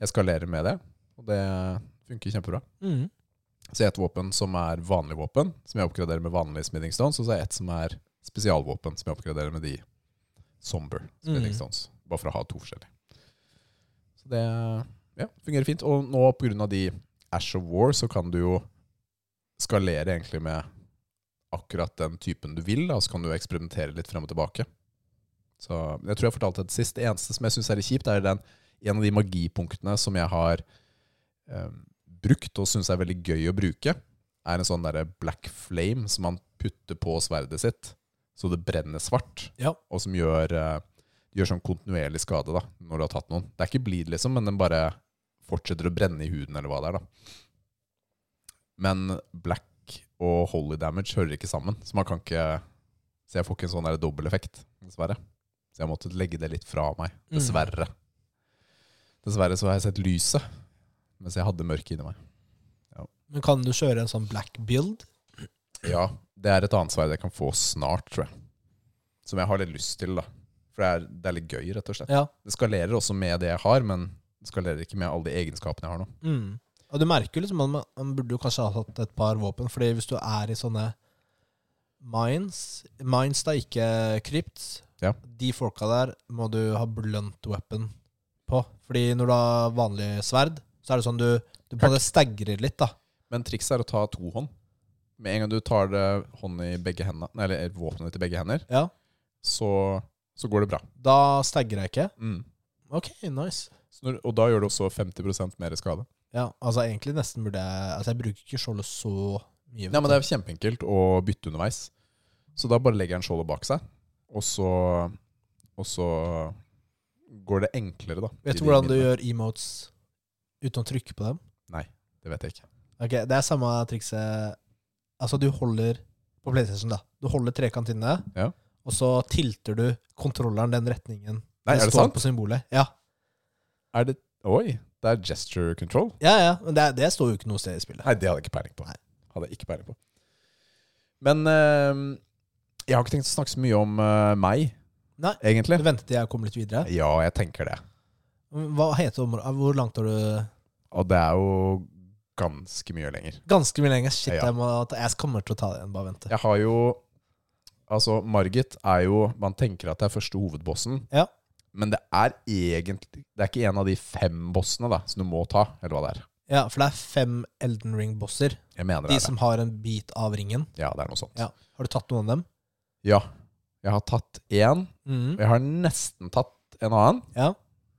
jeg skalerer med det. Og det funker kjempebra. Mm. Så jeg har et våpen som er vanlig våpen, som jeg oppgraderer med vanlig smithing stones. Og så har jeg et som er spesialvåpen, som jeg oppgraderer med de somber smithing stones. stones. Bare for å ha to forskjellige. Så det ja, fungerer fint. Og nå pga. de Ash of War, så kan du jo skalere egentlig med akkurat den typen du vil. Da, så kan du eksperimentere litt frem og tilbake. Så Jeg tror jeg fortalte det sist. Det eneste som jeg syns er litt kjipt, er den, en av de magipunktene som jeg har eh, brukt og syns er veldig gøy å bruke, er en sånn derre black flame som man putter på sverdet sitt, så det brenner svart, Ja. og som gjør, eh, gjør sånn kontinuerlig skade da, når du har tatt noen. Det er ikke bleed, liksom, men den bare fortsetter å brenne i huden, eller hva det er. da. Men black og holy damage hører ikke sammen, så man kan ikke Så jeg får ikke en sånn dobbeleffekt, dessverre. Så jeg måtte legge det litt fra meg. Mm. Dessverre. Dessverre så har jeg sett lyset, mens jeg hadde mørket inni meg. Men kan du kjøre en sånn black build? Ja, det er et annet sverd jeg kan få snart, tror jeg. Som jeg har litt lyst til, da. For det er, det er litt gøy, rett og slett. Ja. Det skalerer også med det jeg har, men det skalerer ikke med alle de egenskapene jeg har nå. Mm. Og du merker jo liksom at man, man burde jo kanskje ha hatt et par våpen, fordi hvis du er i sånne mines Mines da, ikke krypts. Ja. De folka der må du ha blunt weapon på. Fordi når du har vanlig sverd, så er det sånn du, du bare stagrer litt, da. Men trikset er å ta to hånd. Med en gang du tar det hånd i begge hendene, eller våpenet i begge hender, Ja. så, så går det bra. Da stagrer jeg ikke. Mm. Ok, nice. Så når, og da gjør du også 50% mer skade. Ja, altså egentlig nesten burde jeg Altså, jeg bruker ikke skjoldet så mye. Ja, men det er kjempeenkelt å bytte underveis. Så da bare legger han skjoldet bak seg, og så, og så går det enklere, da. Vet du hvordan du gjør emotes uten å trykke på dem? Nei, Det vet jeg ikke. Ok, Det er samme trikset Altså, du holder på PlayStation, da. Du holder trekant inne, Ja. og så tilter du kontrolleren den retningen Nei, er det står sant? på symbolet. Ja, Er det Oi, det er gesture control? ja, ja. Men det, det står jo ikke noe sted i spillet. Nei, det hadde jeg ikke peiling på. Nei. Hadde jeg ikke peiling på. Men eh, jeg har ikke tenkt å snakke så mye om eh, meg, Nei. egentlig. Du venter til jeg kommer litt videre. Ja, jeg tenker det. Hva heter området? Hvor langt har du Og det er jo ganske mye lenger. Ganske mye lenger. Shit, Ja. jeg, må, jeg kommer til å ta det igjen. Bare vent. Jeg har jo Altså, Margit er jo Man tenker at det er første hovedbossen. Ja. Men det er egentlig Det er ikke en av de fem bossene da som du må ta, eller hva det er. Ja, for det er fem Elden Ring-bosser. Jeg mener De det er som har en bit av ringen. Ja, det er noe sånt. Ja. Har du tatt noen av dem? Ja. Jeg har tatt én. Mm. og Jeg har nesten tatt en annen. Ja.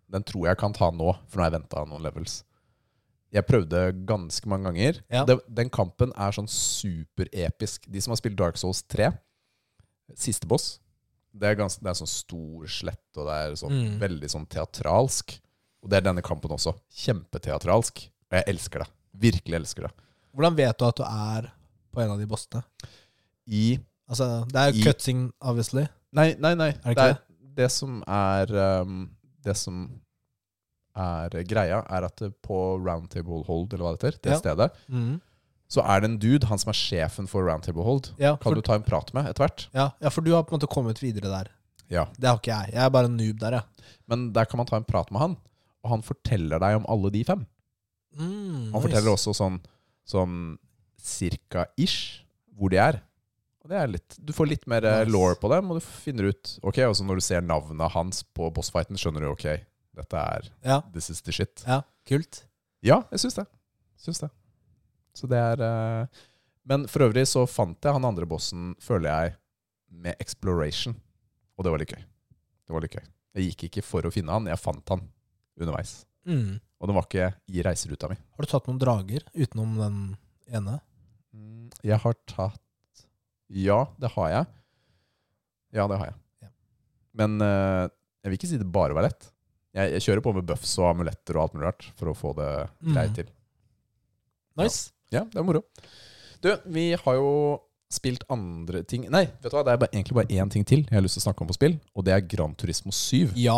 Den tror jeg kan ta nå, for nå har jeg venta noen levels. Jeg prøvde ganske mange ganger. Ja. Det, den kampen er sånn superepisk. De som har spilt Dark Souls 3, siste boss, det er, ganske, det er sånn stor slett, og det er sånn Mm. veldig sånn teatralsk. Og det er denne kampen også. Kjempeteatralsk. Og jeg elsker det. Virkelig elsker det. Hvordan vet du at du er på en av de bossene? I Altså, det er jo cutsing, obviously. Nei, nei, nei. Er det det, er, det som er um, Det som er greia, er at på Roundtable Hold, eller hva det heter, det Ja. stedet, Mhm. Så er det en dude, han som er sjefen for Roundtable Hold. Ja, Kan du ta en prat med etter hvert? ja, ja, for du har på en måte kommet videre der. Ja. Det har ikke jeg. Jeg er bare en noob der, jeg. Men der kan man ta en prat med han, og han forteller deg om alle de fem. Mm, Han nice. forteller også sånn, sånn cirka-ish hvor de er. Og det er litt, du får litt mer eh, Nice. law på dem, og du finner ut Ok, også når du ser navnet hans på bossfighten, skjønner du ok, dette er Ja, This is the shit. ja, kult. Ja, jeg syns det. Syns det. Så det er uh, Men for øvrig så fant jeg han andre bossen, føler jeg, med exploration. Og det var litt gøy. Det var litt gøy. Jeg gikk ikke for å finne han, jeg fant han underveis. Mm. Og den var ikke i reiseruta mi. Har du tatt noen drager utenom den ene? Mm, Jeg har tatt Ja, det har jeg. Ja, det har jeg. Ja. Men uh, jeg vil ikke si det bare var lett. Jeg, jeg kjører på med buffs og amuletter og alt mulig rart for å få det Mm. greit til. Nice. Ja, det er moro. Du, vi har jo spilt andre ting Nei, vet du hva, det er bare, egentlig bare én ting til jeg har lyst til å snakke om på spill, og det er Gran Turismo 7. Ja.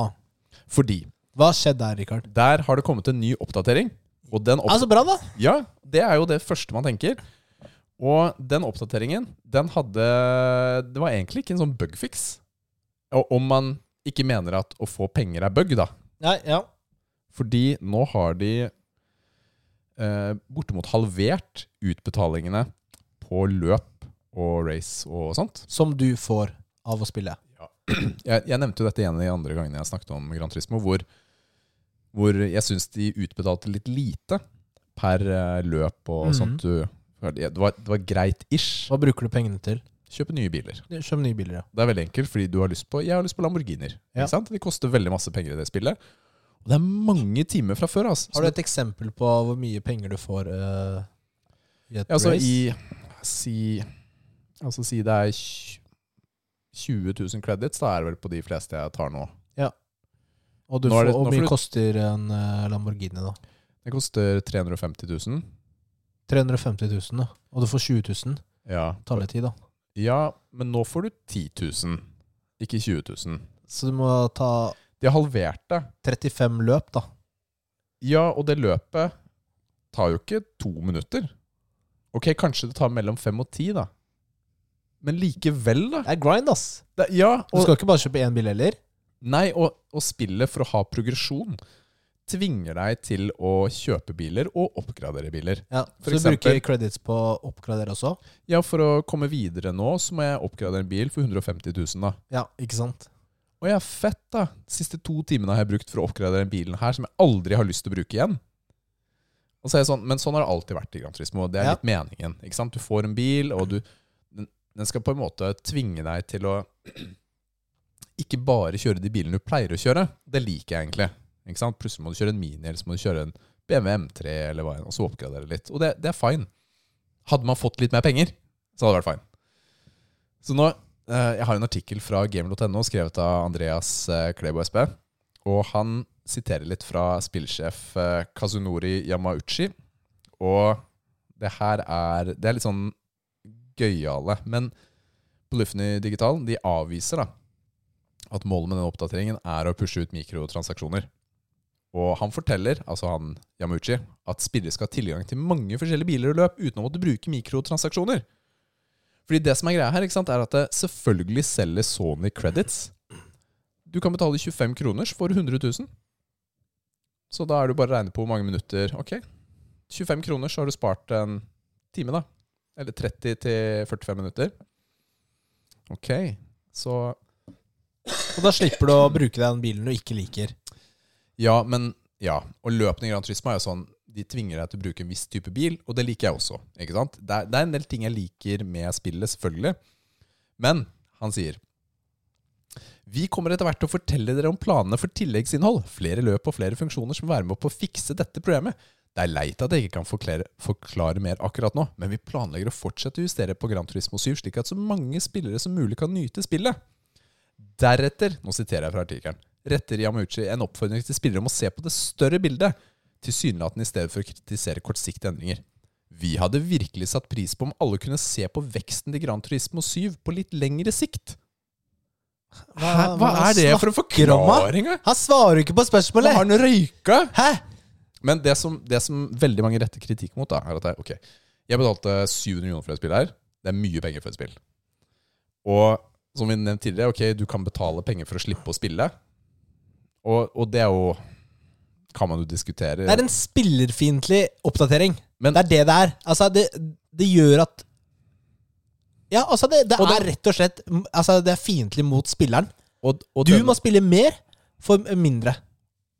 Fordi Hva har skjedd der, Rikard? der har det kommet en ny oppdatering. Og den opp Ja, så bra, da. Ja, det er jo det første man tenker. Og den oppdateringen, den hadde Det var egentlig ikke en sånn bugfix. Og om man ikke mener at å få penger er bug, da. Ja, ja. Fordi nå har de eh, bortimot halvert utbetalingene på løp og race og sånt. Som du får av å spille. *clears throat* Jeg, jeg nevnte jo dette igjen de andre gangene jeg snakket om Gran Turismo, hvor, hvor jeg syns de utbetalte litt lite per eh, løp og Mhm. sånt. Du, det, var, det var greit-ish. Hva bruker du pengene til? Kjøpe nye biler. Kjøp nye biler, ja. Det er veldig enkelt, fordi du har lyst på Jeg har lyst på Lamborghinier. Ja. Ikke sant? De koster veldig masse penger i det spillet. Og det er mange timer fra før. Altså. Har du et eksempel på hvor mye penger du får uh, i et Ja, altså race? i si, altså si det er 20 000 credits, da er det vel på de fleste jeg tar nå. Ja. Og hvor mye du- koster en eh, Lamborghini, da? Det koster 350 000. 350 000, da. Og du får 20 000. Ja. Taletid, da. ja, men nå får du 10 000, ikke 20 000. Så du må ta De har halvert det. 35 løp, da. Ja, og det løpet tar jo ikke to minutter. Ok, kanskje det tar mellom fem og ti, da. Men likevel, da. Det er grind, ass. Det, ja, Du og, skal ikke bare kjøpe én bil heller. nei, og, og spillet for å ha progresjon tvinger deg til å kjøpe biler og oppgradere biler. Ja, For så du bruker credits på å oppgradere også? Ja, for å komme videre nå, så må jeg oppgradere en bil for 150 000, da. Ja, ikke sant? Jeg er fett, da. De siste to timene har jeg brukt for å oppgradere den bilen her, som jeg aldri har lyst til å bruke igjen. Og så er jeg sånn, Men sånn har det alltid vært i Gran Turismo. Det er Ja. litt meningen. ikke sant? Du får en bil, og du, den, den skal på en måte tvinge deg til å *clears throat* ikke bare kjøre de bilene du pleier å kjøre. Det liker jeg egentlig. ikke sant? Plutselig må du kjøre en Mini, eller så må du kjøre en BMW M3, eller hva enn, og så oppgradere litt. Og det, det er fine. Hadde man fått litt mer penger, så hadde det vært fine. Så nå, Jeg har en artikkel fra gamer.no skrevet av Andreas eh, Klebo SB. Og han siterer litt fra spillsjef eh, Kazunori Yamauchi. Og det her er Det er litt sånn gøyale. Men Polyphony Digital de avviser da at målet med den oppdateringen er å pushe ut mikrotransaksjoner. Og han forteller, altså han Yamauchi, at spillere skal ha tilgang til mange forskjellige biler og løp uten å måtte bruke mikrotransaksjoner. Fordi det som er greia her, ikke sant, er at det selvfølgelig selger Sony credits. Du kan betale 25 kroner, så får du 100 000. Så da er det bare å regne på hvor mange minutter Ok, 25 kroner, så har du spart en time, da. Eller 30 til 45 minutter. Ok, så Og da slipper du å bruke den bilen du ikke liker. Ja, men ja. Og løpende Grand Gran Turismo er jo sånn De tvinger deg til å bruke en viss type bil, og det liker jeg også. Ikke sant? Det er, det er en del ting jeg liker med spillet, selvfølgelig. Men han sier Vi kommer etter hvert til å fortelle dere om planene for tilleggsinnhold, flere løp og flere funksjoner som vil være med på å fikse dette problemet. Det er leit at jeg ikke kan forklare, forklare mer akkurat nå, men vi planlegger å fortsette å justere på Gran Turismo 7, slik at så mange spillere som mulig kan nyte spillet. Deretter, nå siterer jeg fra artikkelen, retter Yamuchi en oppfordring til spillere om å se på det større bildet, tilsynelatende i stedet for å kritisere kortsiktige endringer. Vi hadde virkelig satt pris på om alle kunne se på veksten til Gran Turismo 7 på litt lengre sikt. Hæ? Hva er det for en forklaring? Han svarer ikke på spørsmålet! har han røyka! Hæ? Men det som, det som veldig mange retter kritikk mot, da, er at jeg, okay, jeg betalte 700 millioner for et spill her. Det er mye penger for et spill. Og som vi nevnte tidligere, ok, du kan betale penger for å slippe å spille. Og, og det er jo Kan man jo diskutere. Det er en spillerfiendtlig oppdatering. Men- det er det det er. Altså, det, det gjør at Ja, altså, det, det er det- rett og slett Altså, det er fiendtlig mot spilleren. og, og, Du denne, må spille mer for mindre.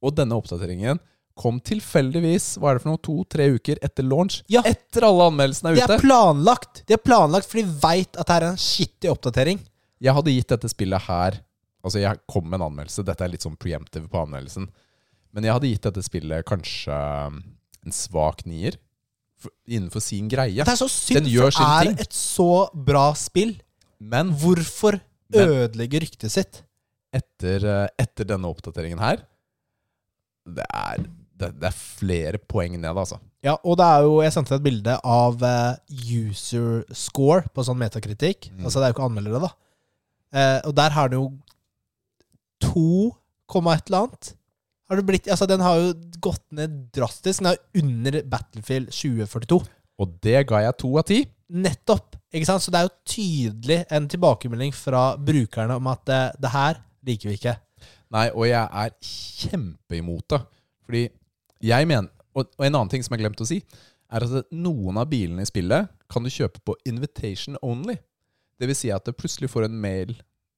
og denne oppdateringen kom tilfeldigvis hva er det for noe, to-tre uker etter launch. Ja. Etter alle anmeldelsene er ute. Det er planlagt. De er planlagt fordi de veit at det er en skittig oppdatering. Jeg hadde gitt dette spillet her Altså jeg kom med en anmeldelse Dette er litt sånn preemptive på anmeldelsen Men jeg hadde gitt dette spillet kanskje um, En svak nier Innenfor sin greie Det er så synd, Den gjør sin det er ting. et så bra spill. Men Hvorfor ødelegge ryktet sitt? etter, eh, etter denne oppdateringen her Det er, det, det er flere poeng ned altså Ja, og det er jo Jeg sendte et bilde av eh, user score på sånn metakritikk. Mm. Altså det er jo ikke anmeldere, da. Eh, og der har det jo to komma et eller annet. Har det blitt, altså Den har jo gått ned drastisk. Den er under Battlefield 2042. Og det ga jeg to av ti Nettopp! ikke sant? Så det er jo tydelig en tilbakemelding fra brukerne om at det, det her liker vi ikke. Nei, og jeg er kjempeimot det Fordi jeg mener og, og en annen ting som jeg glemte å si Er at noen av bilene i spillet Kan du kjøpe på invitation only Det vil si at du plutselig får en mail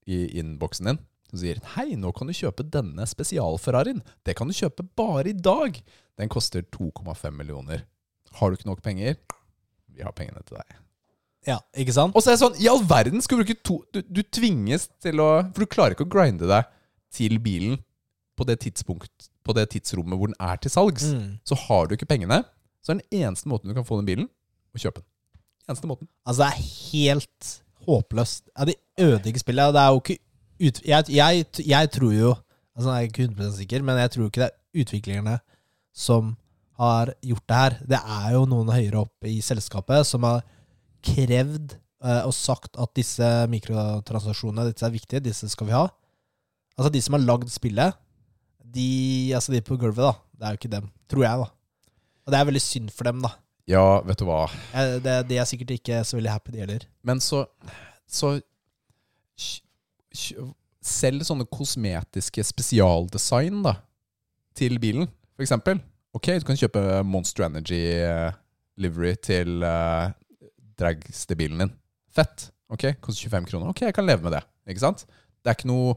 I innboksen din Som sier Hei, nå kan du kjøpe denne spesialferrarien Det kan du kjøpe bare i dag Den koster 2,5 millioner Har du ikke nok penger? Vi har pengene til deg Ja, ikke sant? og så er det sånn, i all verden skal du bruke to du, du tvinges til å For du klarer ikke å grinde deg til bilen på det tidspunkt På det tidsrommet hvor den er til salgs. Mm. Så har du ikke pengene. Så er den eneste måten du kan få den bilen, å kjøpe den. Eneste måten. Altså, det er helt håpløst. Ja, de ødelegger spillet. Det er jo ikke ut... Jeg, jeg, jeg tror jo Altså, jeg er ikke 100 sikker, men jeg tror ikke det er utviklerne som har gjort det her. Det er jo noen høyere opp i selskapet som har krevd eh, og sagt at disse mikrotransaksjonene disse er viktige, disse skal vi ha. Altså, de som har lagd spillet, de, altså de på gulvet, da. Det er jo ikke dem, tror jeg, da. Og det er veldig synd for dem, da. Ja, vet du hva. Eh, Det, de er sikkert ikke så veldig happy, de heller. Men så, så kj- sånne kosmetiske spesialdesign da, til bilen, eksempel. Ok, du kan kjøpe Monster Energy eh, livery til uh, dragster-bilen din. Fett. Ok, koster 25 kroner. Ok, jeg kan leve med det. Ikke sant? Det er ikke noe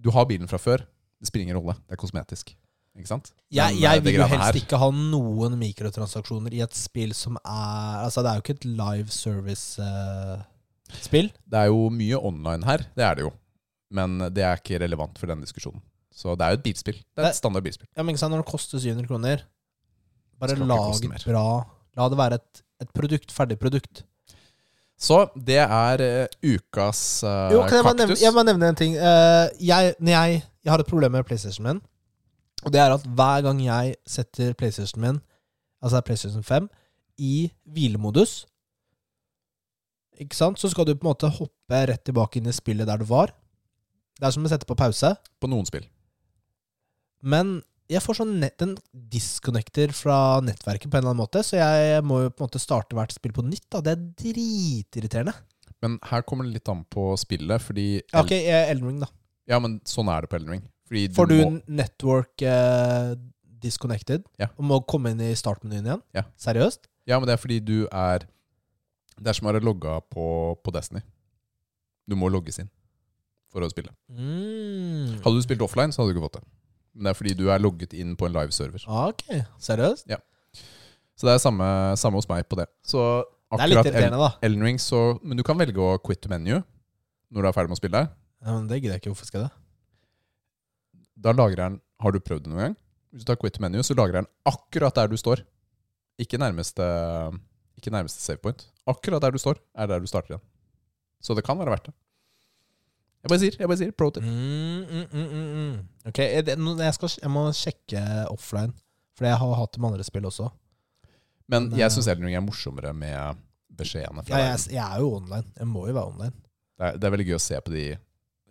Du har bilen fra før. Det spiller ingen rolle. Det er kosmetisk. Ikke sant? Jeg, Men, eh, jeg vil jo helst her- ikke ha noen mikrotransaksjoner i et spill som er Altså, det er jo ikke et live service-spill. Det er jo mye online her. Det er det jo. Men det er ikke relevant for denne diskusjonen. Så det er jo et bilspill. Det er et standard bilspill. ja, men ikke sant, når det koster 700 kroner, bare lag et bra La det være et, et produkt, ferdig produkt. Så det er uh, ukas uh, Jo, kan jeg bare nevne, kaktus. jeg må nevne en ting. Uh, jeg, når jeg, jeg har et problem med PlayStation min. Og det er at hver gang jeg setter PlayStation min, altså PlayStation 5, i hvilemodus, ikke sant, så skal du på en måte hoppe rett tilbake inn i spillet der du var. Det er som å sette på pause. På noen spill. Men jeg får sånn nett, den disconnecter fra nettverket på en eller annen måte, så jeg må jo på en måte starte hvert spill på nytt. da. Det er dritirriterende. Men her kommer det litt an på spillet, fordi Ja, ok, Elden Ring, da. Ja, men sånn er det på Elden Ring. Fordi Får du må, network eh, disconnected Ja. og må komme inn i startmenyen igjen? Ja. Seriøst? Ja, men det er fordi du er Det er som å være logga på, på Destiny. Du må logges inn for å spille. Mm. Hadde du spilt offline, så hadde du ikke fått det. Men det er fordi du er logget inn på en live-server. Ok, seriøst? Ja. Så det er samme, samme hos meg på det. Så Det er litt akkurat irriterende, da. Elden Ring, så Men du kan velge å quit menu når du er ferdig med å spille. Ja, men det gidder jeg ikke. Hvorfor skal jeg det? Da lagrer den Har du prøvd det noen gang? Hvis du tar quit menu, så lagrer den akkurat der du står. Ikke nærmeste, ikke nærmeste save point. Akkurat der du står, er der du starter igjen. Så det kan være verdt det. Jeg bare sier, jeg bare sier, pro tip. Mm, mm, mm, mm, mm. Ok, det, jeg, skal, jeg må sjekke offline, for jeg har hatt det med andre spill også. Men Men, jeg eh, syns Elden Ring er morsommere med beskjedene Ja, jeg, jeg er jo online. Jeg må jo være online. Det er, det er veldig gøy å se på de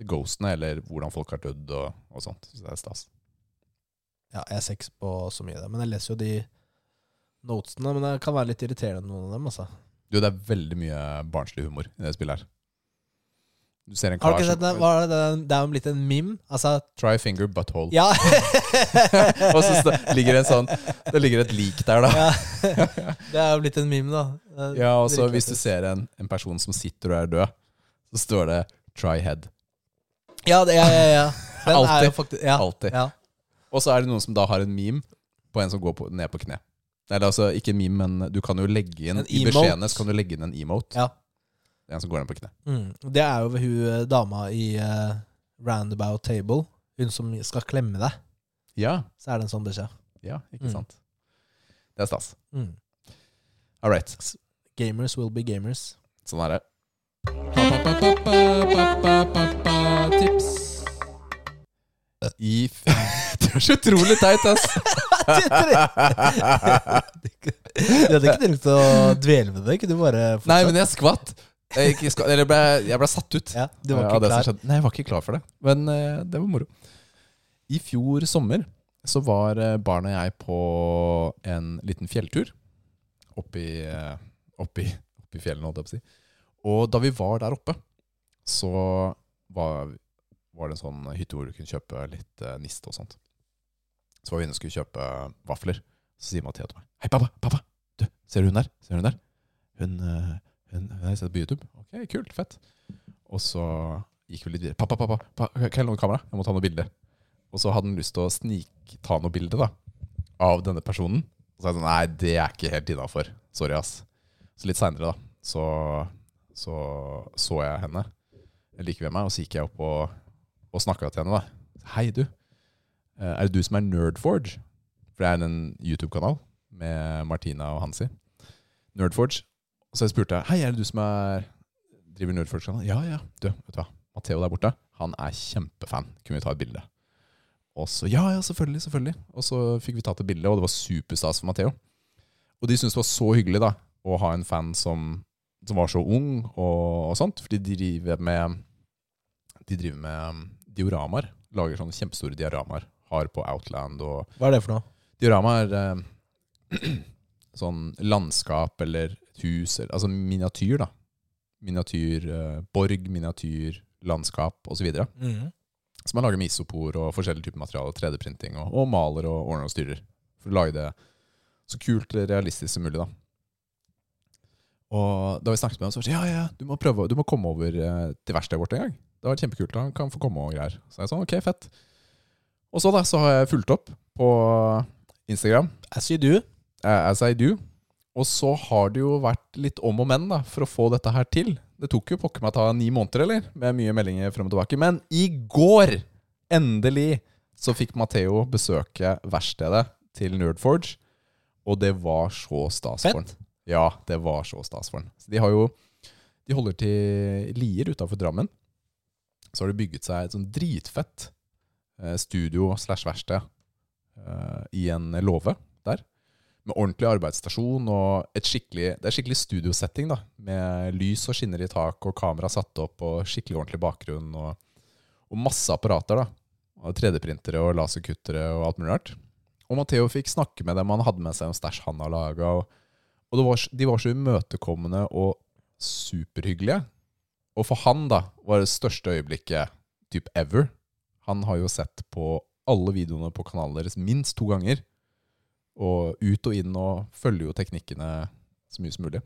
ghostene, eller hvordan folk har dødd og, og sånt. Så det er stas. Ja, jeg ser ikke på så mye av det, men jeg leser jo de notesene. Men det kan være litt irriterende, noen av dem. altså. Jo, det er veldig mye barnslig humor i det spillet her. Du ser en kar som det? det? Det er jo blitt en meme. Altså, Try finger butthole. ja! *laughs* og så ligger det en sånn Det ligger et lik der, da. ja. *laughs* Det er jo blitt en meme, da. Ja, og så hvis du ser en, en person som sitter og er død, så står det 'try head'. Ja, det, ja, ja, ja. Den er jo faktisk ja, Alltid. Ja. Og så er det noen som da har en meme på en som går på, ned på kne. Eller altså ikke en meme, men du kan jo legge inn En I beskjedene så kan du legge inn en emote. Ja. Det er en som går ned på kne. Mm. Det er jo hun eh, dama i uh, Roundabout Table. Hun som skal klemme deg. Ja, Så er det en sånn beskjed. ja, ikke Mm. sant. Det er stas. Mm. All right. Gamers will be gamers. Sånn er det. Tips. I *laughs* Det er så utrolig teit, ass! *laughs* Du hadde ikke trengt å dvele med det. Kunne du bare fortsatt? Nei, men jeg skvatt. Jeg, ikke eller ble, jeg ble satt ut. ja, Du var ikke klar. Nei, jeg var ikke klar for det. Men uh, det var moro. I fjor sommer så var eh, barna og jeg på en liten fjelltur oppi, uh, oppi, oppi fjellene, holdt jeg på å si. Og da vi var der oppe, så var, var det en sånn hytte hvor du kunne kjøpe litt uh, niste og sånt. Så var vi inne og skulle kjøpe vafler. Så sier Mathea til meg Hei, pappa! pappa, du, Ser du hun der? Ser du hun der? Hun, eh, hun, hun har jeg sett på YouTube. Ok, kult, fett. Og så gikk vi litt videre. Pappa, pappa, pappa kan jeg låne kamera? Jeg må ta noen bilder. Og så hadde han lyst til å snikta noe bilde da, av denne personen. Og så sa jeg sånn, nei, det er ikke helt innafor. Sorry, ass. Så litt seinere, da, så, så så jeg henne like ved meg, og så gikk jeg opp og, og snakka til henne. da. Hei, du. Eh, Er det du som er Nerdforge? For det er en YouTube-kanal med Martina og Hansi. Nerdforge. Så spurte jeg Hei, er det du som er driver Nerdforge-kanal. Ja, ja. Du, vet du hva. Matheo der borte, han er kjempefan. Kunne vi ta et bilde? Og så Ja, ja, selvfølgelig. selvfølgelig. Og så fikk vi tatt et bilde, og det var superstas for Matheo. Og de syntes det var så hyggelig da, å ha en fan som, som var så ung og, og sånt. For de driver med De driver med um, dioramaer. Lager sånne kjempestore dioramaer. Har på Outland og Hva er det for noe? Diorama er eh, *clears throat* sånn landskap eller hus, eller, altså miniatyr, da. Miniatyr eh, borg, miniatyr landskap osv. Mm. Så man lager med isopor og forskjellige typer materialer, 3D-printing, og, og maler og ordner og styrer. For å lage det så kult og realistisk som mulig, da. Og da vi snakket med ham, så var det sånn, ja, ja, du må prøve, du må komme over eh, til verkstedet vårt en gang. Det var kjempekult, han kan få komme og greier. Så jeg sånn, ok, fett. Og så da, så har jeg fulgt opp på Instagram, As you do. eh, as I do. Og så har det jo vært litt om og men da, for å få dette her til. Det tok jo pokker meg ta ni måneder, eller? Med mye meldinger frem og tilbake. Men i går, endelig, så fikk Matheo besøke verkstedet til Nerdforge. Og det var så stas for han. Ja, det var så stas for han. De har jo De holder til Lier utafor Drammen. Så har de bygget seg et sånn dritfett eh, studio slash verksted eh, i en låve der. Med ordentlig arbeidsstasjon og et skikkelig, det er skikkelig studiosetting. da, Med lys og skinner i tak og kamera satt opp og skikkelig ordentlig bakgrunn. Og, og masse apparater. da, og 3D-printere og laserkuttere og alt mulig rart. Og Matheo fikk snakke med dem. Han hadde med seg en stæsj han har laga. Og, og de var så imøtekommende og superhyggelige. Og for han da, var det største øyeblikket typ ever. Han har jo sett på alle videoene på kanalen deres minst to ganger. Og ut og inn og følger jo teknikkene så mye som mulig.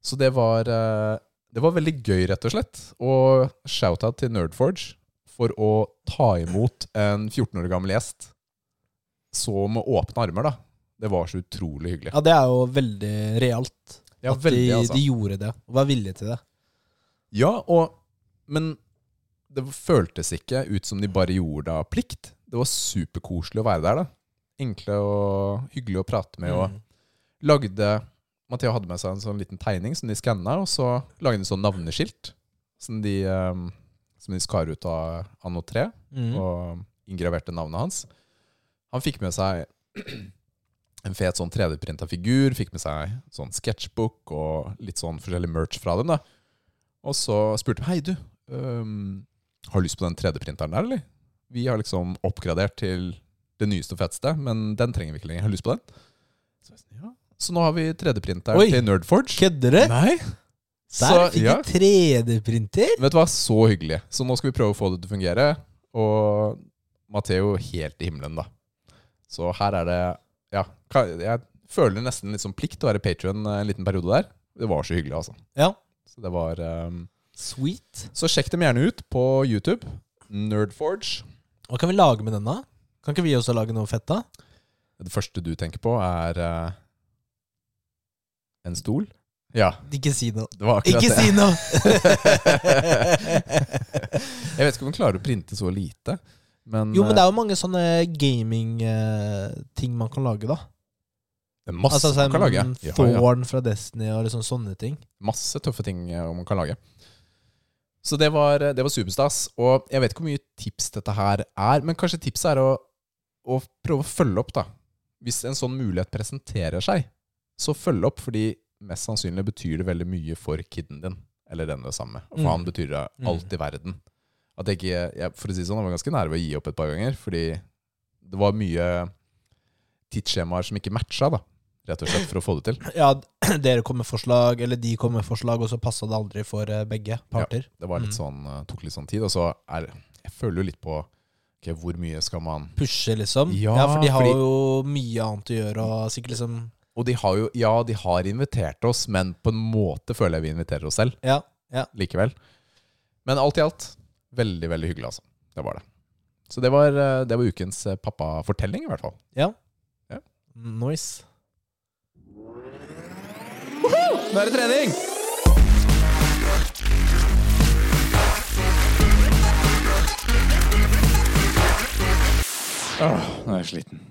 Så det var, eh, det var veldig gøy, rett og slett. Og shout-out til Nerdforge for å ta imot en 14 år gammel gjest så med åpne armer, da. Det var så utrolig hyggelig. Ja, det er jo veldig realt. Ja, at veldig, de, altså. de gjorde det, og var villige til det. Ja, og, men det føltes ikke ut som de bare gjorde det av plikt. Det var superkoselig å være der. da. Enkle og hyggelige å prate med. og Mm. lagde Mathea hadde med seg en sånn liten tegning som de skanna, og så lagde de sånn navneskilt som de, eh, som de skar ut av Anno 3, Mm. og inngraverte navnet hans. Han fikk med seg *clears throat* en fet sånn 3D-printa figur, fikk med seg sånn sketsjbok og litt sånn forskjellig merch fra dem. da. Og så spurte de hei, du, um, har du lyst på den 3D-printeren der, eller? Vi har liksom oppgradert til det nyeste og feteste, men den trenger vi ikke lenger. Har du lyst på den? Så, ja. så nå har vi 3D-printeren til Nerdforge. Kødder du? Nei. Der fikk ja. du 3D-printer! Vet du hva, så hyggelig. Så nå skal vi prøve å få det til å fungere. Og Matheo helt i himmelen, da. Så her er det Ja, jeg føler nesten litt som plikt å være patrion en liten periode der. Det var så hyggelig, altså. Ja. Så det var um, Sweet. Så sjekk dem gjerne ut på YouTube. Nerdforge. Hva kan vi lage med den, da? Kan ikke vi også lage noe fett, da? Det første du tenker på, er uh, en stol. Ja, Ikke si noe. det var akkurat Ikke det. si noe! *laughs* Jeg vet ikke om man klarer å printe så lite, men, jo, men det er jo mange sånne gaming-ting man kan lage, da. Det er masse Altså, man kan lage. Thorn Ja, ja. Fra Destiny og liksom sånne ting. Masse tøffe ting eh, man kan lage. Så det var, det var superstas. Og jeg vet ikke hvor mye tips dette her er, men kanskje tipset er å, å prøve å følge opp, da. Hvis en sånn mulighet presenterer seg, så følg opp, fordi mest sannsynlig betyr det veldig mye for kiden din. Eller den du er sammen med. For Mm. han betyr det Mm. alt i verden. At jeg ikke, jeg, for å si det sånn, jeg var ganske nær ved å gi opp et par ganger, fordi det var mye tidsskjemaer som ikke matcha, da. Rett og slett for å få det til. Ja, *clears throat* dere kom med forslag, eller de kom med forslag, og så passa det aldri for eh, begge parter. Ja, Det var litt Mm. sånn, eh, tok litt sånn tid. Og så er Jeg føler jo litt på ok, hvor mye skal man Pushe, liksom. Ja, Ja, for de har fordi- jo mye annet å gjøre, og sikkert liksom Og de har jo Ja, de har invitert oss, men på en måte føler jeg vi inviterer oss selv Ja. ja. likevel. Men alt i alt veldig, veldig hyggelig, altså. Det var det. Så det var, eh, det var ukens pappafortelling, i hvert fall. Ja. ja. Nice. Nå er det trening! Åh, nå er jeg sliten.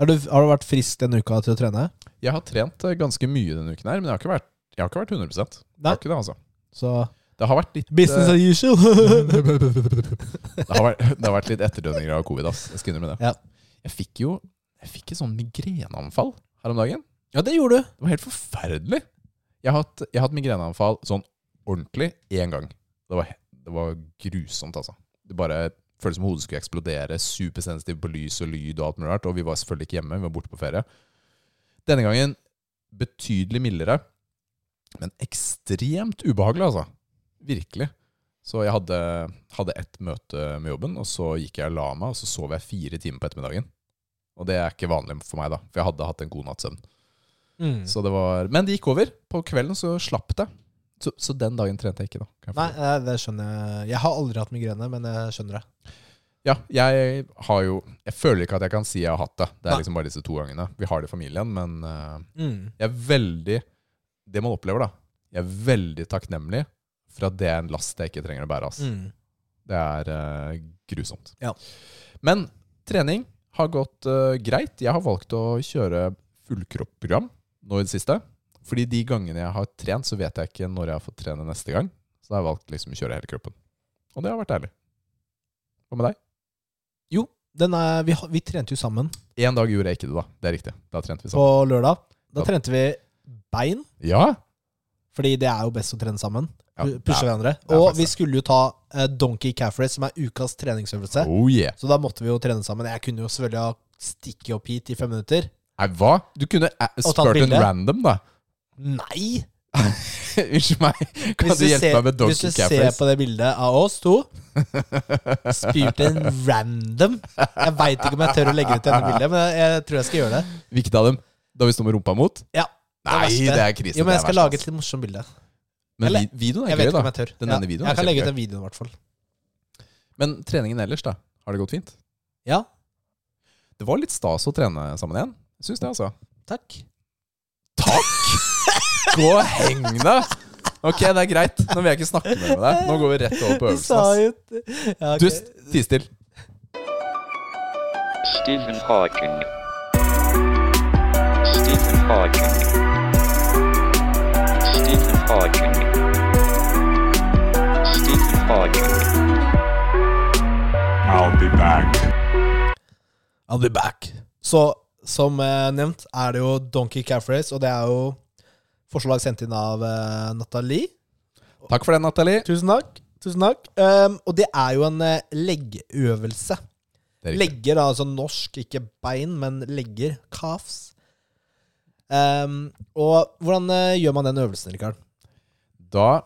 Har du, har du vært frisk denne uka til å trene? Jeg har trent eh, ganske mye denne uken her, men jeg har ikke vært, jeg har ikke vært 100 Jeg har ikke det, altså. Så Det har vært litt business eh, as usual. *laughs* det, har vært, det har vært litt etterdønninger av covid. Ass. Jeg skal innrømme det. Ja. Jeg fikk jo jeg fikk et sånn migreneanfall her om dagen. Ja, det gjorde du. Det var helt forferdelig. Jeg har hatt, jeg har hatt migreneanfall sånn ordentlig én gang. Det var, det var grusomt, altså. Det bare føltes som hodet skulle eksplodere. Supersensitiv på lys og lyd og alt mulig rart. Og vi var selvfølgelig ikke hjemme, vi var borte på ferie. Denne gangen betydelig mildere, men ekstremt ubehagelig, altså. Virkelig. Så jeg hadde, hadde ett møte med jobben, og så gikk jeg og la meg, og så sov jeg fire timer på ettermiddagen. Og det er ikke vanlig for meg, da, for jeg hadde hatt en god natts søvn. Mm. Så det var, men det gikk over. På kvelden så slapp det. Så, så den dagen trente jeg ikke, da. Nei, eh, det skjønner jeg. Jeg har aldri hatt migrene, men jeg skjønner det. Ja, jeg har jo Jeg føler ikke at jeg kan si jeg har hatt det. Det er Nei. liksom bare disse to gangene. Vi har det i familien, men uh, Mm. jeg er veldig Det man opplever, da. Jeg er veldig takknemlig for at det er en last jeg ikke trenger å bære. Altså. Mm. Det er uh, grusomt. Ja. Men trening har gått uh, greit. Jeg har valgt å kjøre fullkroppsprogram nå i det siste. Fordi de gangene jeg har trent, så vet jeg ikke når jeg har fått trene neste gang. Så da har jeg valgt liksom å kjøre hele kroppen. Og det har vært ærlig. Hva med deg? Jo, den er, vi, vi trente jo sammen Én dag gjorde jeg ikke det, da. Det er riktig. Da trente vi sammen. på lørdag. Da Da- trente vi bein, Ja! fordi det er jo best å trene sammen. ja Pushe er- hverandre. er Og vi skulle jo ta uh, Donkey Calf Race, som er ukas treningsøvelse. Oh yeah. Så da måtte vi jo trene sammen. Jeg kunne jo selvfølgelig ha stikket opp hit i fem minutter. Nei, hva? Du kunne eh, spurt en random, da. Nei! *laughs* Unnskyld meg, kan Hvis du hjelpe ser, meg med hvis du calf ser på det bildet av oss to Spurt en random Jeg veit ikke om jeg tør å legge ut denne *laughs* bildet, men jeg, tror jeg skal gjøre det. Hvilket av dem? Da vi står med rumpa mot? Ja, Nei, verste. det er krise. Jo, men jeg skal lage et litt morsomt bilde. Men eller- vi- videoen Jeg er vet gøy, ikke om da. jeg tør. Den ja, videoen jeg kan legge ut den videoen, i hvert fall. Men treningen ellers, da? Har det gått fint? Ja, Det var litt stas å trene sammen igjen. Syns det, altså. takk. Takk! Gå og heng deg! Ok, det er greit. Nå vil jeg ikke snakke mer med deg. Nå går vi rett over på Du øvelsen. sa ass. ja, okay. Du, ti still. Stephen Hawking. Stephen Hawking. Stephen Hawking. Stephen Hawking. I'll be back. I'll be back. Så som eh, nevnt er det jo Donkey Calf Race, og det er jo forslag sendt inn av eh, Nathalie. Takk for det, Nathalie. Tusen takk. Tusen takk. Um, og det er jo en eh, leggøvelse. Er. Legger, da, altså norsk, ikke bein, men legger. Calves. Um, og hvordan gjør man den øvelsen, Rikard? Da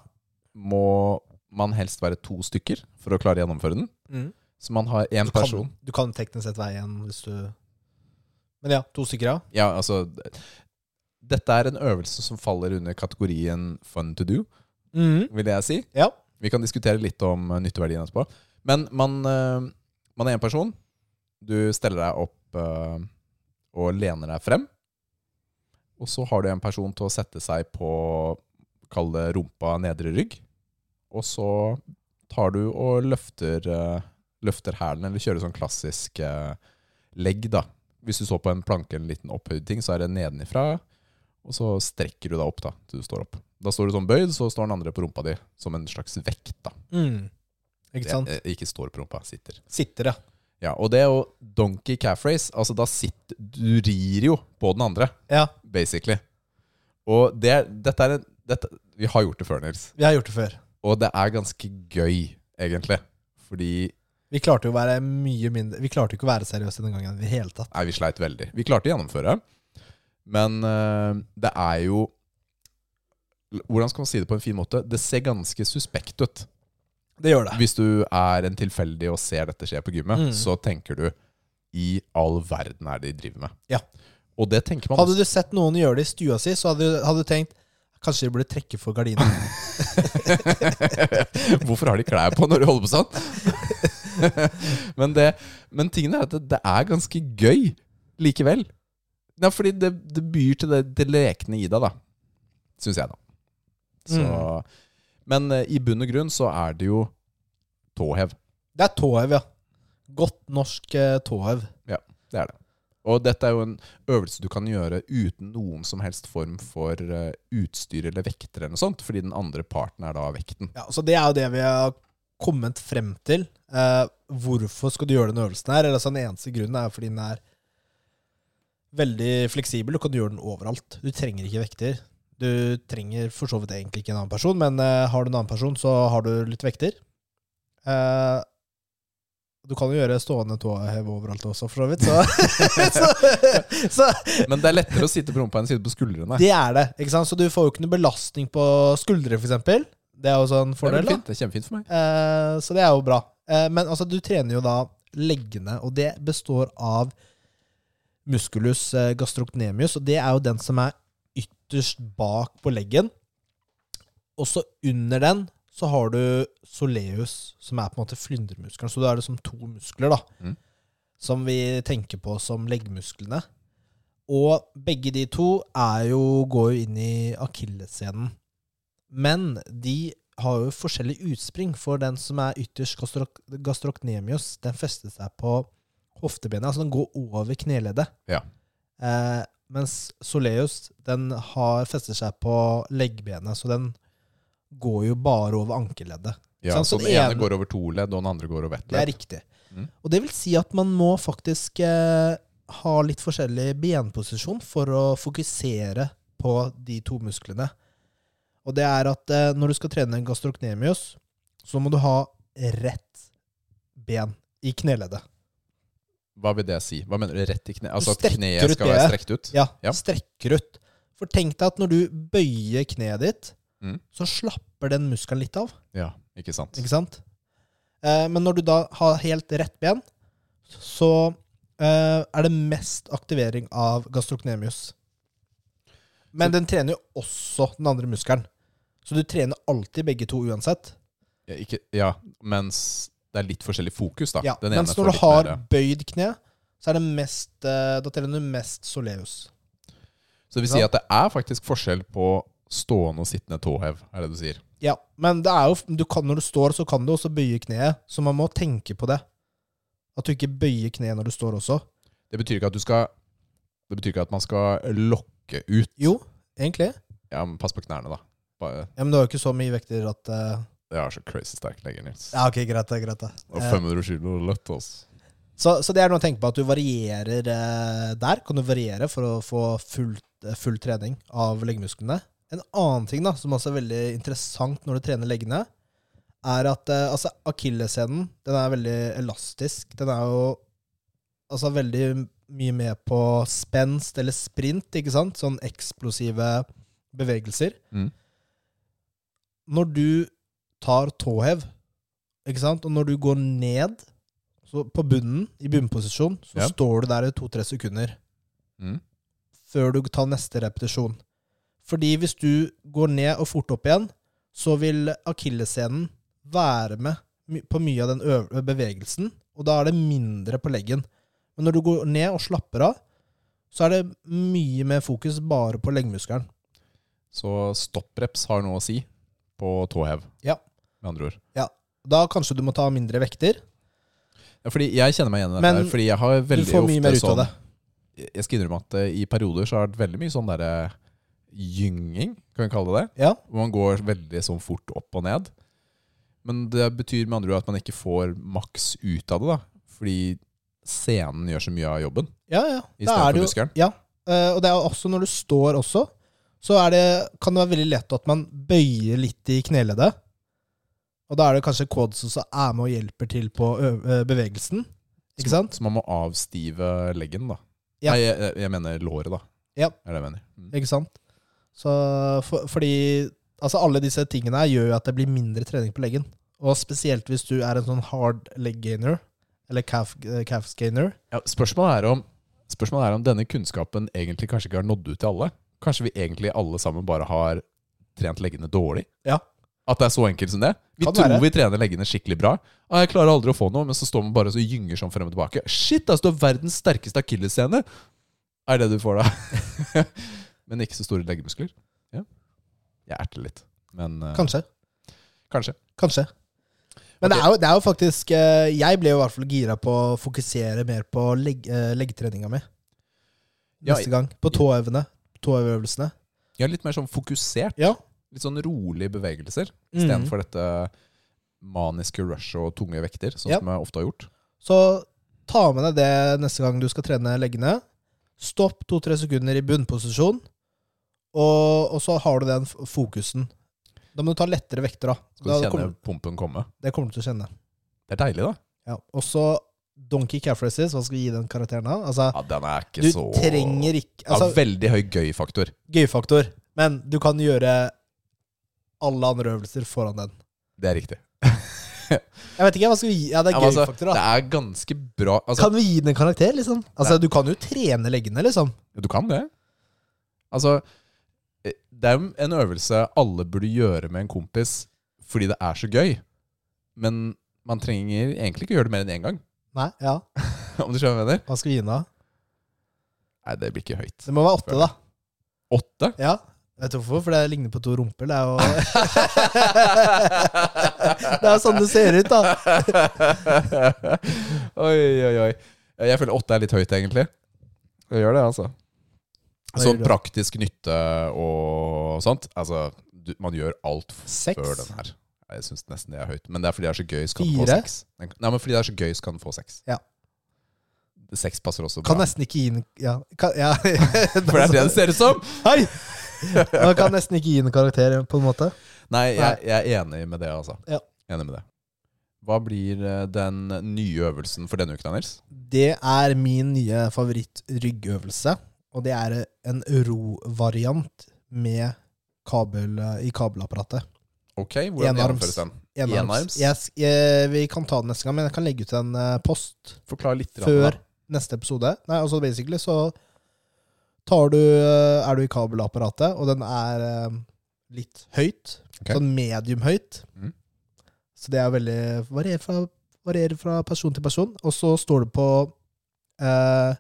må man helst være to stykker for å klare å gjennomføre den. Mm. Så man har én Du kan, person. du kan teknisk sett være igjen hvis du Men ja, to stykker, ja. Ja, altså Dette er en øvelse som faller under kategorien fun to do, vil jeg si. Ja. Vi kan diskutere litt om eh, nytteverdien etterpå. Men man, eh, man er én person. Du steller deg opp eh, og lener deg frem. Og så har du en person til å sette seg på Kall det rumpa nedre rygg. Og så tar du og løfter, løfter hælen, eller kjører sånn klassisk legg, da. Hvis du står på en planke eller en liten opphøyd ting, så er det nedenifra. Og så strekker du deg opp da, til du står opp. Da står du sånn bøyd, så står den andre på rumpa di som en slags vekt. da. Mm. Ikke sant? Det- eh, Ikke står på rumpa, sitter. Sitter, ja. Ja, Og det er jo donkey calf race. Altså da sitter Du rir jo på den andre, Ja, basically. Og det, dette er en dette, Vi har gjort det før, Nils. vi har gjort det før. Og det er ganske gøy, egentlig. Fordi Vi klarte jo å være mye mindre Vi klarte jo ikke å være seriøse den gangen i det hele tatt. Nei, vi sleit veldig. Vi klarte å gjennomføre. Men øh, det er jo Hvordan skal man si det på en fin måte? Det ser ganske suspekt ut. Det gjør det. Hvis du er en tilfeldig og ser dette skje på gymmet, Mm. så tenker du I all verden er det de driver med? Ja. Og det tenker man Hadde du sett noen gjøre det i stua si, så hadde du, hadde du tenkt Kanskje de burde trekke for gardinen. *laughs* Hvorfor har de klær på når de holder på sånn? *laughs* *laughs* men, det, men tingen er at det, er ganske gøy likevel. Ja, fordi det, det byr til det, det lekne i deg, da. Syns jeg, da. Så, Mm. Men eh, i bunn og grunn så er det jo tåhev. Det er tåhev, ja. Godt norsk tåhev. Ja, Det er det. Og dette er jo en øvelse du kan gjøre uten noen som helst form for eh, utstyr eller vekter eller noe sånt, fordi den andre parten er da vekten. Ja, så Det er jo det vi har kommet frem til. Eh, hvorfor skal du gjøre den øvelsen her? Eller, altså, den eneste grunnen er fordi den er veldig fleksibel. Du kan gjøre den overalt. Du trenger ikke vekter. Du trenger for så vidt egentlig ikke en annen person, men eh, har du en annen person, så har du litt vekter. Eh, du kan jo gjøre stående tåhev overalt også, for så vidt. Så, *laughs* så, så Men det er lettere å sitte på rumpa enn å sitte på skuldrene. det er det. ikke sant? Så du får jo ikke noe belastning på skuldre, f.eks. Det er Det er fordel. da. fint. Det er kjempefint for meg. Eh, så det er jo bra. Eh, men altså, du trener jo da leggene, og det består av musculus eh, gastrocnemius, og det er jo den som er ytterst bak på leggen. Og så under den så har du soleus, som er på en måte flyndremuskelen. Så da er det som to muskler, da. Mm. Som vi tenker på som leggmusklene. Og begge de to er jo, går jo inn i akillessenen. Men de har jo forskjellig utspring. For den som er ytterst gastrocnemius, den fester seg på hoftebenet. Altså den går over kneleddet. Ja. Eh, mens soleus, den har fester seg på leggbenet. Så den går jo bare over ankelleddet. Ja, Sånn, så så den ene går over to ledd, og den andre går over ett Det er riktig. Mm. Og det vil si at man må faktisk eh, ha litt forskjellig benposisjon for å fokusere på de to musklene. Og det er at eh, når du skal trene gastrocnemius, så må du ha rett ben i kneleddet. Hva vil det si? Hva mener du? Rett i kne? Altså at kneet skal være strekt ut? Ja, Ja. strekker ut. For tenk deg at når du bøyer kneet ditt, Mm. så slapper den muskelen litt av. Ja, ikke sant. Ikke sant? Eh, men når du da har helt rett ben, så eh, er det mest aktivering av gastrocnemius. Men den trener jo også den andre muskelen. Så du trener alltid begge to uansett. Ja, ikke, ja, mens det er litt forskjellig fokus, da. Ja, mens når du har mer- bøyd kne, så er det mest eh, Da trener du mest soleus. Så det vil si at det er faktisk forskjell på stående og sittende tåhev, er det du sier? Ja, men det er jo, du kan, når du står, så kan du også bøye kneet. Så man må tenke på det. At du ikke bøyer kneet når du står også. Det betyr ikke at du skal Det betyr ikke at man skal lokke ut. Jo, egentlig. Ja, men pass på knærne, da. Bare, Ja, Men du har jo ikke så mye vekter at eh, jeg har så crazy sterk legger, Nils. Ja, ok, greit det, greit det. Og Eh, 500 kilo lett, altså. Så, så det er noe å tenke på, at du varierer eh, der. Kan du variere for å få full, eh, full trening av leggmusklene. En annen ting da, som også er veldig interessant når du trener leggene, er at eh, altså, akilleshælen den er veldig elastisk. Den er jo altså, veldig mye med på spenst eller sprint, ikke sant? Sånn eksplosive bevegelser. Mm. Når du tar tåhev, ikke sant? og når du går ned så på bunnen, i bunnposisjon, så Ja. står du der i to-tre sekunder Mm. før du tar neste repetisjon. Fordi hvis du går ned og fort opp igjen, så vil akilleshælen være med på mye av den bevegelsen, og da er det mindre på leggen. Men når du går ned og slapper av, så er det mye mer fokus bare på leggmuskelen. Så stoppreps har noe å si på tåhev, Ja. med andre ord. Ja. Da kanskje du må ta mindre vekter. Ja, fordi jeg kjenner meg igjen i dette fordi jeg har Du får mye mer ut sånn av det. Jeg skal innrømme at eh, i perioder så har det vært veldig mye sånn derre gynging, kan vi kalle det det. Ja. Hvor man går veldig sånn fort opp og ned. Men det betyr med andre ord at man ikke får maks ut av det, da. Fordi scenen gjør så mye av jobben Ja, ja. I stedet det muskelen. Ja, eh, og det er også når du står også, så er det, kan det være veldig lett at man bøyer litt i kneleddet. Og da er det kanskje quads som er med og hjelper til på bevegelsen. Ikke sant? Så man må avstive leggen, da. Ja. Nei, jeg, jeg mener låret, da. Ja. Er det jeg mener. Mm. Ikke sant? Så for, fordi altså alle disse tingene her gjør jo at det blir mindre trening på leggen. Og spesielt hvis du er en sånn hard leg gainer, eller calf, eh, calf gainer. Ja, spørsmålet, er om, spørsmålet er om denne kunnskapen egentlig kanskje ikke har nådd ut til alle. Kanskje vi egentlig alle sammen bare har trent leggene dårlig? Ja. At det er så enkelt som det? Vi Kan tror være. vi trener leggene skikkelig bra. Ah, jeg klarer aldri å få noe, men så står man bare og så gynger sånn frem og tilbake. Shit, altså, du har verdens sterkeste akilleshæle! Er det du får da? *laughs* men ikke så store leggemuskler? Ja. Jeg erter litt. Men uh, Kanskje. kanskje. Kanskje. Men det, er jo, det er jo faktisk eh, Jeg ble jo i hvert fall gira på å fokusere mer på legg, eh, mi Ja, neste gang. På tåøvene. Tåøvelsene. Ja, litt mer sånn fokusert. Ja. Litt sånn rolige bevegelser. Mm. Istedenfor dette maniske rush og tunge vekter, sånn Ja. som jeg ofte har gjort. Så ta med deg det neste gang du skal trene leggene. Stopp to-tre sekunder i bunnposisjon, og, og så har du den fokusen. Da må du ta lettere vekter, da. Skal du da kjenne kommer, pumpen komme. det kommer du til å kjenne. Det er deilig, da. Ja. Og så Donkey Calf Races, hva skal vi gi den karakteren av? Altså, Ja, den er ikke du så trenger ikke ja, altså, Veldig høy gøy-faktor. Gøy-faktor. Men du kan gjøre alle andre øvelser foran den. Det er riktig. Jeg vet ikke, hva skal vi gi? Ja, det er Ja, altså, gøy-faktor, det er ganske bra altså, Kan vi gi den en karakter, liksom? Altså, Du kan jo trene leggene, liksom. Du kan det. Altså eh, Det er jo en øvelse alle burde gjøre med en kompis fordi det er så gøy. Men man trenger egentlig ikke gjøre det mer enn én gang. Nei, ja. *laughs* Om du skjønner hva jeg mener? Hva skal vi gi den, da? Nei, det blir ikke høyt. Det må være åtte, da. Åtte? Ja. Vet du hvorfor? For det ligner på to rumper. Det er jo *laughs* *laughs* Det er sånn det ser ut, da. oi, oi, oi. Jeg føler åtte er litt høyt, egentlig. Det gjør det, altså. Hva Sånn praktisk nytte og sånt. Altså, du, man gjør alt Seks? før den her. Jeg syns nesten det er høyt. Men det er fordi det er så gøy, så kan den få Fire? seks. Den- Nei, men fordi det er så gøy, så kan den få seks. Ja. Seks passer også bra. Kan nesten ikke gi den Ja. Kan, ja. *laughs* For det er det det ser ut som! Hei! Man kan nesten ikke gi den en karakter, på en måte. Nei, jeg, jeg er enig med det, altså. Ja. Enig med det. Hva blir eh, den nye øvelsen for denne uken, Nils? Det er min nye favoritt-ryggøvelse. Og det er en ro-variant med kabel eh, i kabelapparatet. Ok, hvordan Enarms. gjennomføres den? Enarms. Enarms? Jeg, jeg, vi kan ta den neste gang, men jeg kan legge ut en eh, post Forklar litt. før da. neste episode. Nei, altså basically så tar du eh, Er du i kabelapparatet, og den er eh, litt høyt. Okay. Sånn medium høyt. Mm. Så det er veldig varierer fra, varierer fra person til person. Og så står det på eh,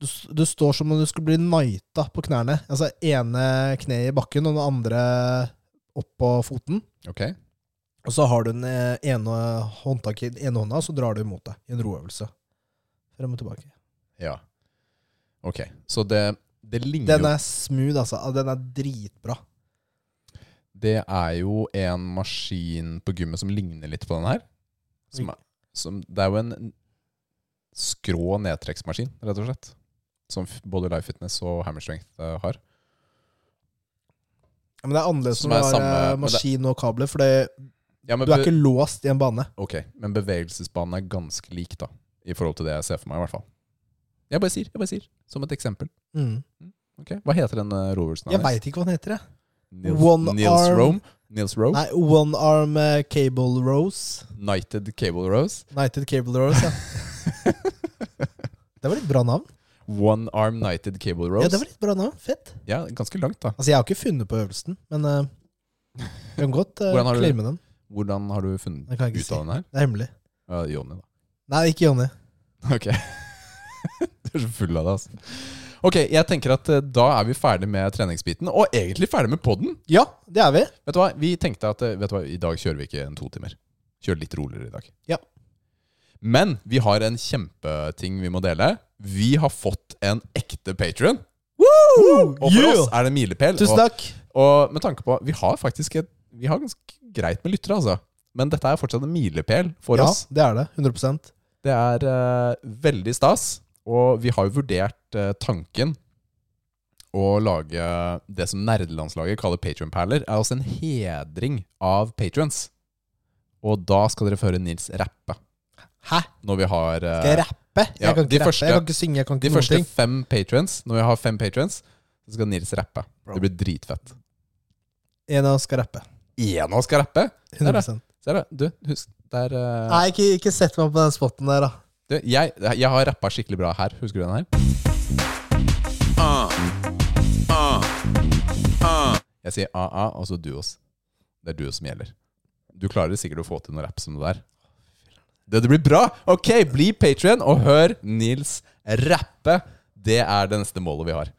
du, du står som om du skulle bli nighta på knærne. Altså ene kneet i bakken og det andre opp på foten. Ok, Og så har du den eh, ene håndtaket i den ene hånda, så drar du imot deg i en roøvelse. Frem og tilbake. ja. Ok, så det, det ligner Den er smooth, altså. Den er dritbra. Det er jo en maskin på gymmet som ligner litt på den her. Som er, som, det er jo en skrå nedtrekksmaskin, rett og slett. Som både Life Fitness og Hammer Strength eh, har. Ja, men det er annerledes Som når du har eh, maskin og kabler, for det, Ja, men, du er ikke låst i en bane. Ok, men bevegelsesbanen er ganske lik, da. I forhold til det jeg ser for meg, i hvert fall. Jeg bare sier, jeg bare sier. Som et eksempel. Mm. Ok, Hva heter den uh, roversen? Jeg veit ikke hva den heter, jeg. Nils, One Nils arm- Rome? Nils Rowe? Nei, One Arm uh, Cable Rose. Knighted Cable Rose? Knighted Cable Rose, ja. *laughs* det var litt bra navn. One Arm Knighted Cable Rose. Ja, det var litt bra navn. Fett. Ja, ganske langt, da. Altså, jeg har ikke funnet på øvelsen, men uh, jeg kan godt uh, Hvordan claime den. Hvordan har du funnet ut av si. den her? Det er hemmelig. Uh, Jonny, da. Nei, ikke Jonny. Ok. *laughs* du er så full av det, altså. Ok, jeg tenker at eh, da er vi ferdig med treningsbiten, og egentlig ferdig med podden. Ja, det er vi. Vet du hva, vi tenkte at vet du hva, i dag kjører vi ikke en to timer. Kjører litt roligere i dag. Ja. Men vi har en kjempeting vi må dele. Vi har fått en ekte Patrion. Og for Yeah! oss er det en milepæl. Tusen Og, takk. og med tanke på Vi har faktisk et, Vi har ganske greit med lyttere, altså. Men dette er fortsatt en milepæl for ja, oss. det er det. 100% Det er uh, veldig stas, og vi har jo vurdert uh, tanken å lage det som nerdelandslaget kaller Patronperler, er altså en hedring av patrons. Og da skal dere få høre Nils rappe. Hæ? Når vi har uh, Skal jeg rappe? Jeg ja, kan ikke rappe. første- jeg kan ikke synge, jeg kan de ikke De første ting. fem patrons. Når vi har fem patrons, så skal Nils rappe. Bro. Det blir dritfett. En av oss skal rappe. En av oss skal rappe! 100 Ser du? Du, husk der uh... Nei, ikke, ikke sett meg på den spotten der, da. du, jeg, jeg har rappa skikkelig bra her. Husker du den her? Jeg sier a-a, og så duos. Det er duos som gjelder. Du klarer sikkert å få til noe rapp som det der. Det, blir bra! Ok, bli Patrion og hør Nils rappe. Det er det neste målet vi har.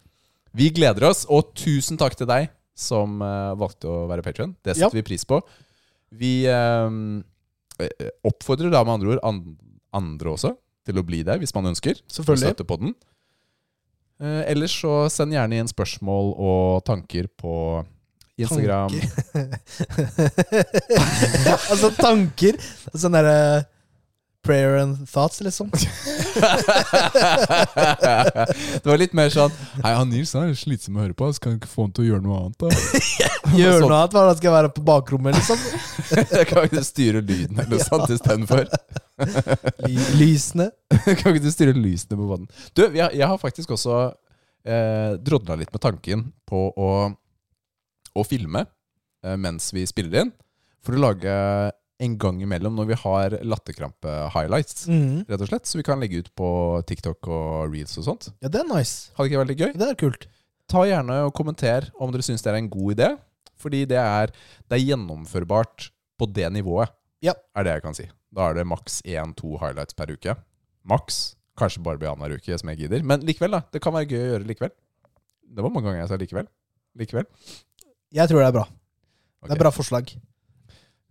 Vi gleder oss, og tusen takk til deg som eh, valgte å være Patrion. Det setter Ja. vi pris på. Vi eh, eh, oppfordrer da med andre ord an andre også til å bli der, hvis man ønsker. Selvfølgelig. Støtte på den. Eh, ellers så send gjerne inn spørsmål og tanker på Instagram. *laughs* altså tanker. Sånn derre prayer and thoughts, liksom. *laughs* det var litt mer sånn Hei, han Nils han er slitsom å høre på. Så kan du ikke få han til å gjøre noe annet? da? *laughs* Gjør Sånn. noe annet. Hva han skal jeg være på bakrommet, liksom? *laughs* kan ikke du styre lyden eller noe sånt istedenfor? Ly- Lysene. kan ikke du styre lysene på vannet? Du, jeg, jeg har faktisk også eh, drodla litt med tanken på å, å filme eh, mens vi spiller inn. For å lage en gang imellom når vi har latterkrampe-highlights. Mm. Rett og slett, Så vi kan legge ut på TikTok og reels og sånt. Ja, det er nice. Hadde ikke vært litt gøy? Det er kult. Ta gjerne og kommenter om dere syns det er en god idé. Fordi det er, det er gjennomførbart på det nivået, Ja. er det jeg kan si. Da er det maks én-to highlights per uke. Maks. Kanskje bare blir annenhver uke, som jeg gidder. Men likevel, da. Det kan være gøy å gjøre likevel. Det var mange ganger jeg sa likevel. Likevel. Jeg tror det er bra. Det er bra forslag.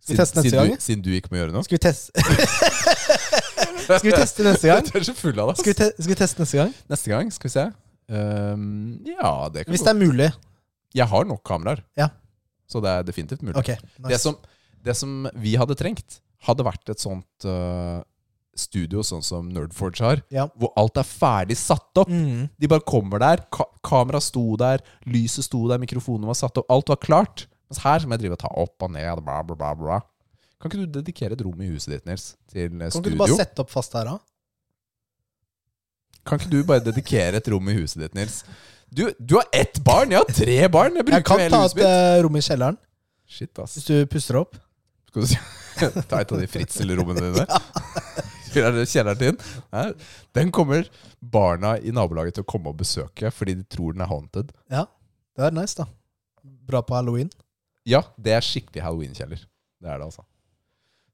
Skal vi teste neste siden gang? Du, siden du ikke må gjøre noe? Skal vi teste *laughs* Skal vi teste neste gang? *laughs* Du er så full av det. Skal vi, skal vi teste neste gang? Neste gang, skal vi se. Um, ja, det kan Hvis det er mulig. Jeg har nok kameraer. Ja. Så det er definitivt mulig. Ok, Det, som, det som vi hadde trengt, hadde vært et sånt uh, studio sånn som Nerdforge har, Ja. hvor alt er ferdig satt opp. Mm. De bare kommer der, ka kameraet sto der, lyset sto der, mikrofonen var satt opp, alt var klart. Mens her må jeg drive og ta opp og ned, bla, bla, bla, bla. Kan ikke du dedikere et rom i huset ditt, Nils, til studio Kan ikke du bare sette opp fast her, da? Kan ikke du bare dedikere et rom i huset ditt, Nils? Du, du har ett barn! Jeg har tre barn! Jeg Jeg kan ta et eh, rom i kjelleren, Shit, ass. hvis du puster opp. Skal du si *laughs* Ta et av de fritzelrommene dine. Det kjelleren din? Den kommer barna i nabolaget til å komme og besøke fordi de tror den er haunted. Ja, det er nice, da. Bra på halloween. Ja, det er skikkelig halloween-kjeller. Det er det, altså.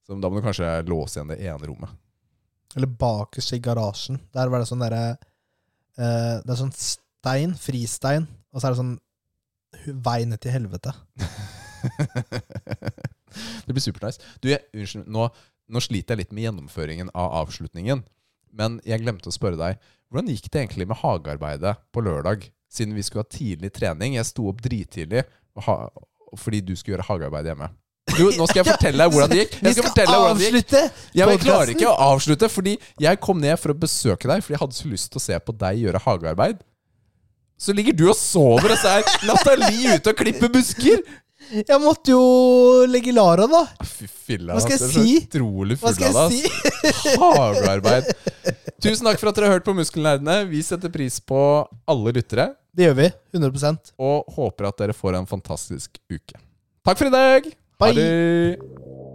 Så da må du kanskje låse igjen det ene rommet. Eller bakerst i garasjen. Der var det sånn derre eh, Det er sånn stein, fristein, og så er det sånn vei ned til helvete. *laughs* det blir supernice. Du, jeg, unnskyld, nå, nå sliter jeg litt med gjennomføringen av avslutningen. Men jeg glemte å spørre deg. Hvordan gikk det egentlig med hagearbeidet på lørdag? Siden vi skulle ha tidlig trening. Jeg sto opp drittidlig ha, fordi du skulle gjøre hagearbeid hjemme. Du, nå skal jeg *laughs* fortelle deg hvordan det gikk. Jeg skal fortelle deg hvordan det gikk. avslutte Ja, jeg klarer ikke å avslutte, fordi jeg kom ned for å besøke deg, fordi jeg hadde så lyst til å se på deg gjøre hagearbeid. Så ligger du og sover, og så er Nathalie ute og klipper busker! Jeg måtte jo legge Lara, da. Fy filla, Hva skal jeg si? Utrolig full av jeg si? *laughs* Hagearbeid. Tusen takk for at dere har hørt på Muskelnerdene. Vi setter pris på alle lyttere, Det gjør vi. 100% og håper at dere får en fantastisk uke. Takk for i dag! Ha Bye. det!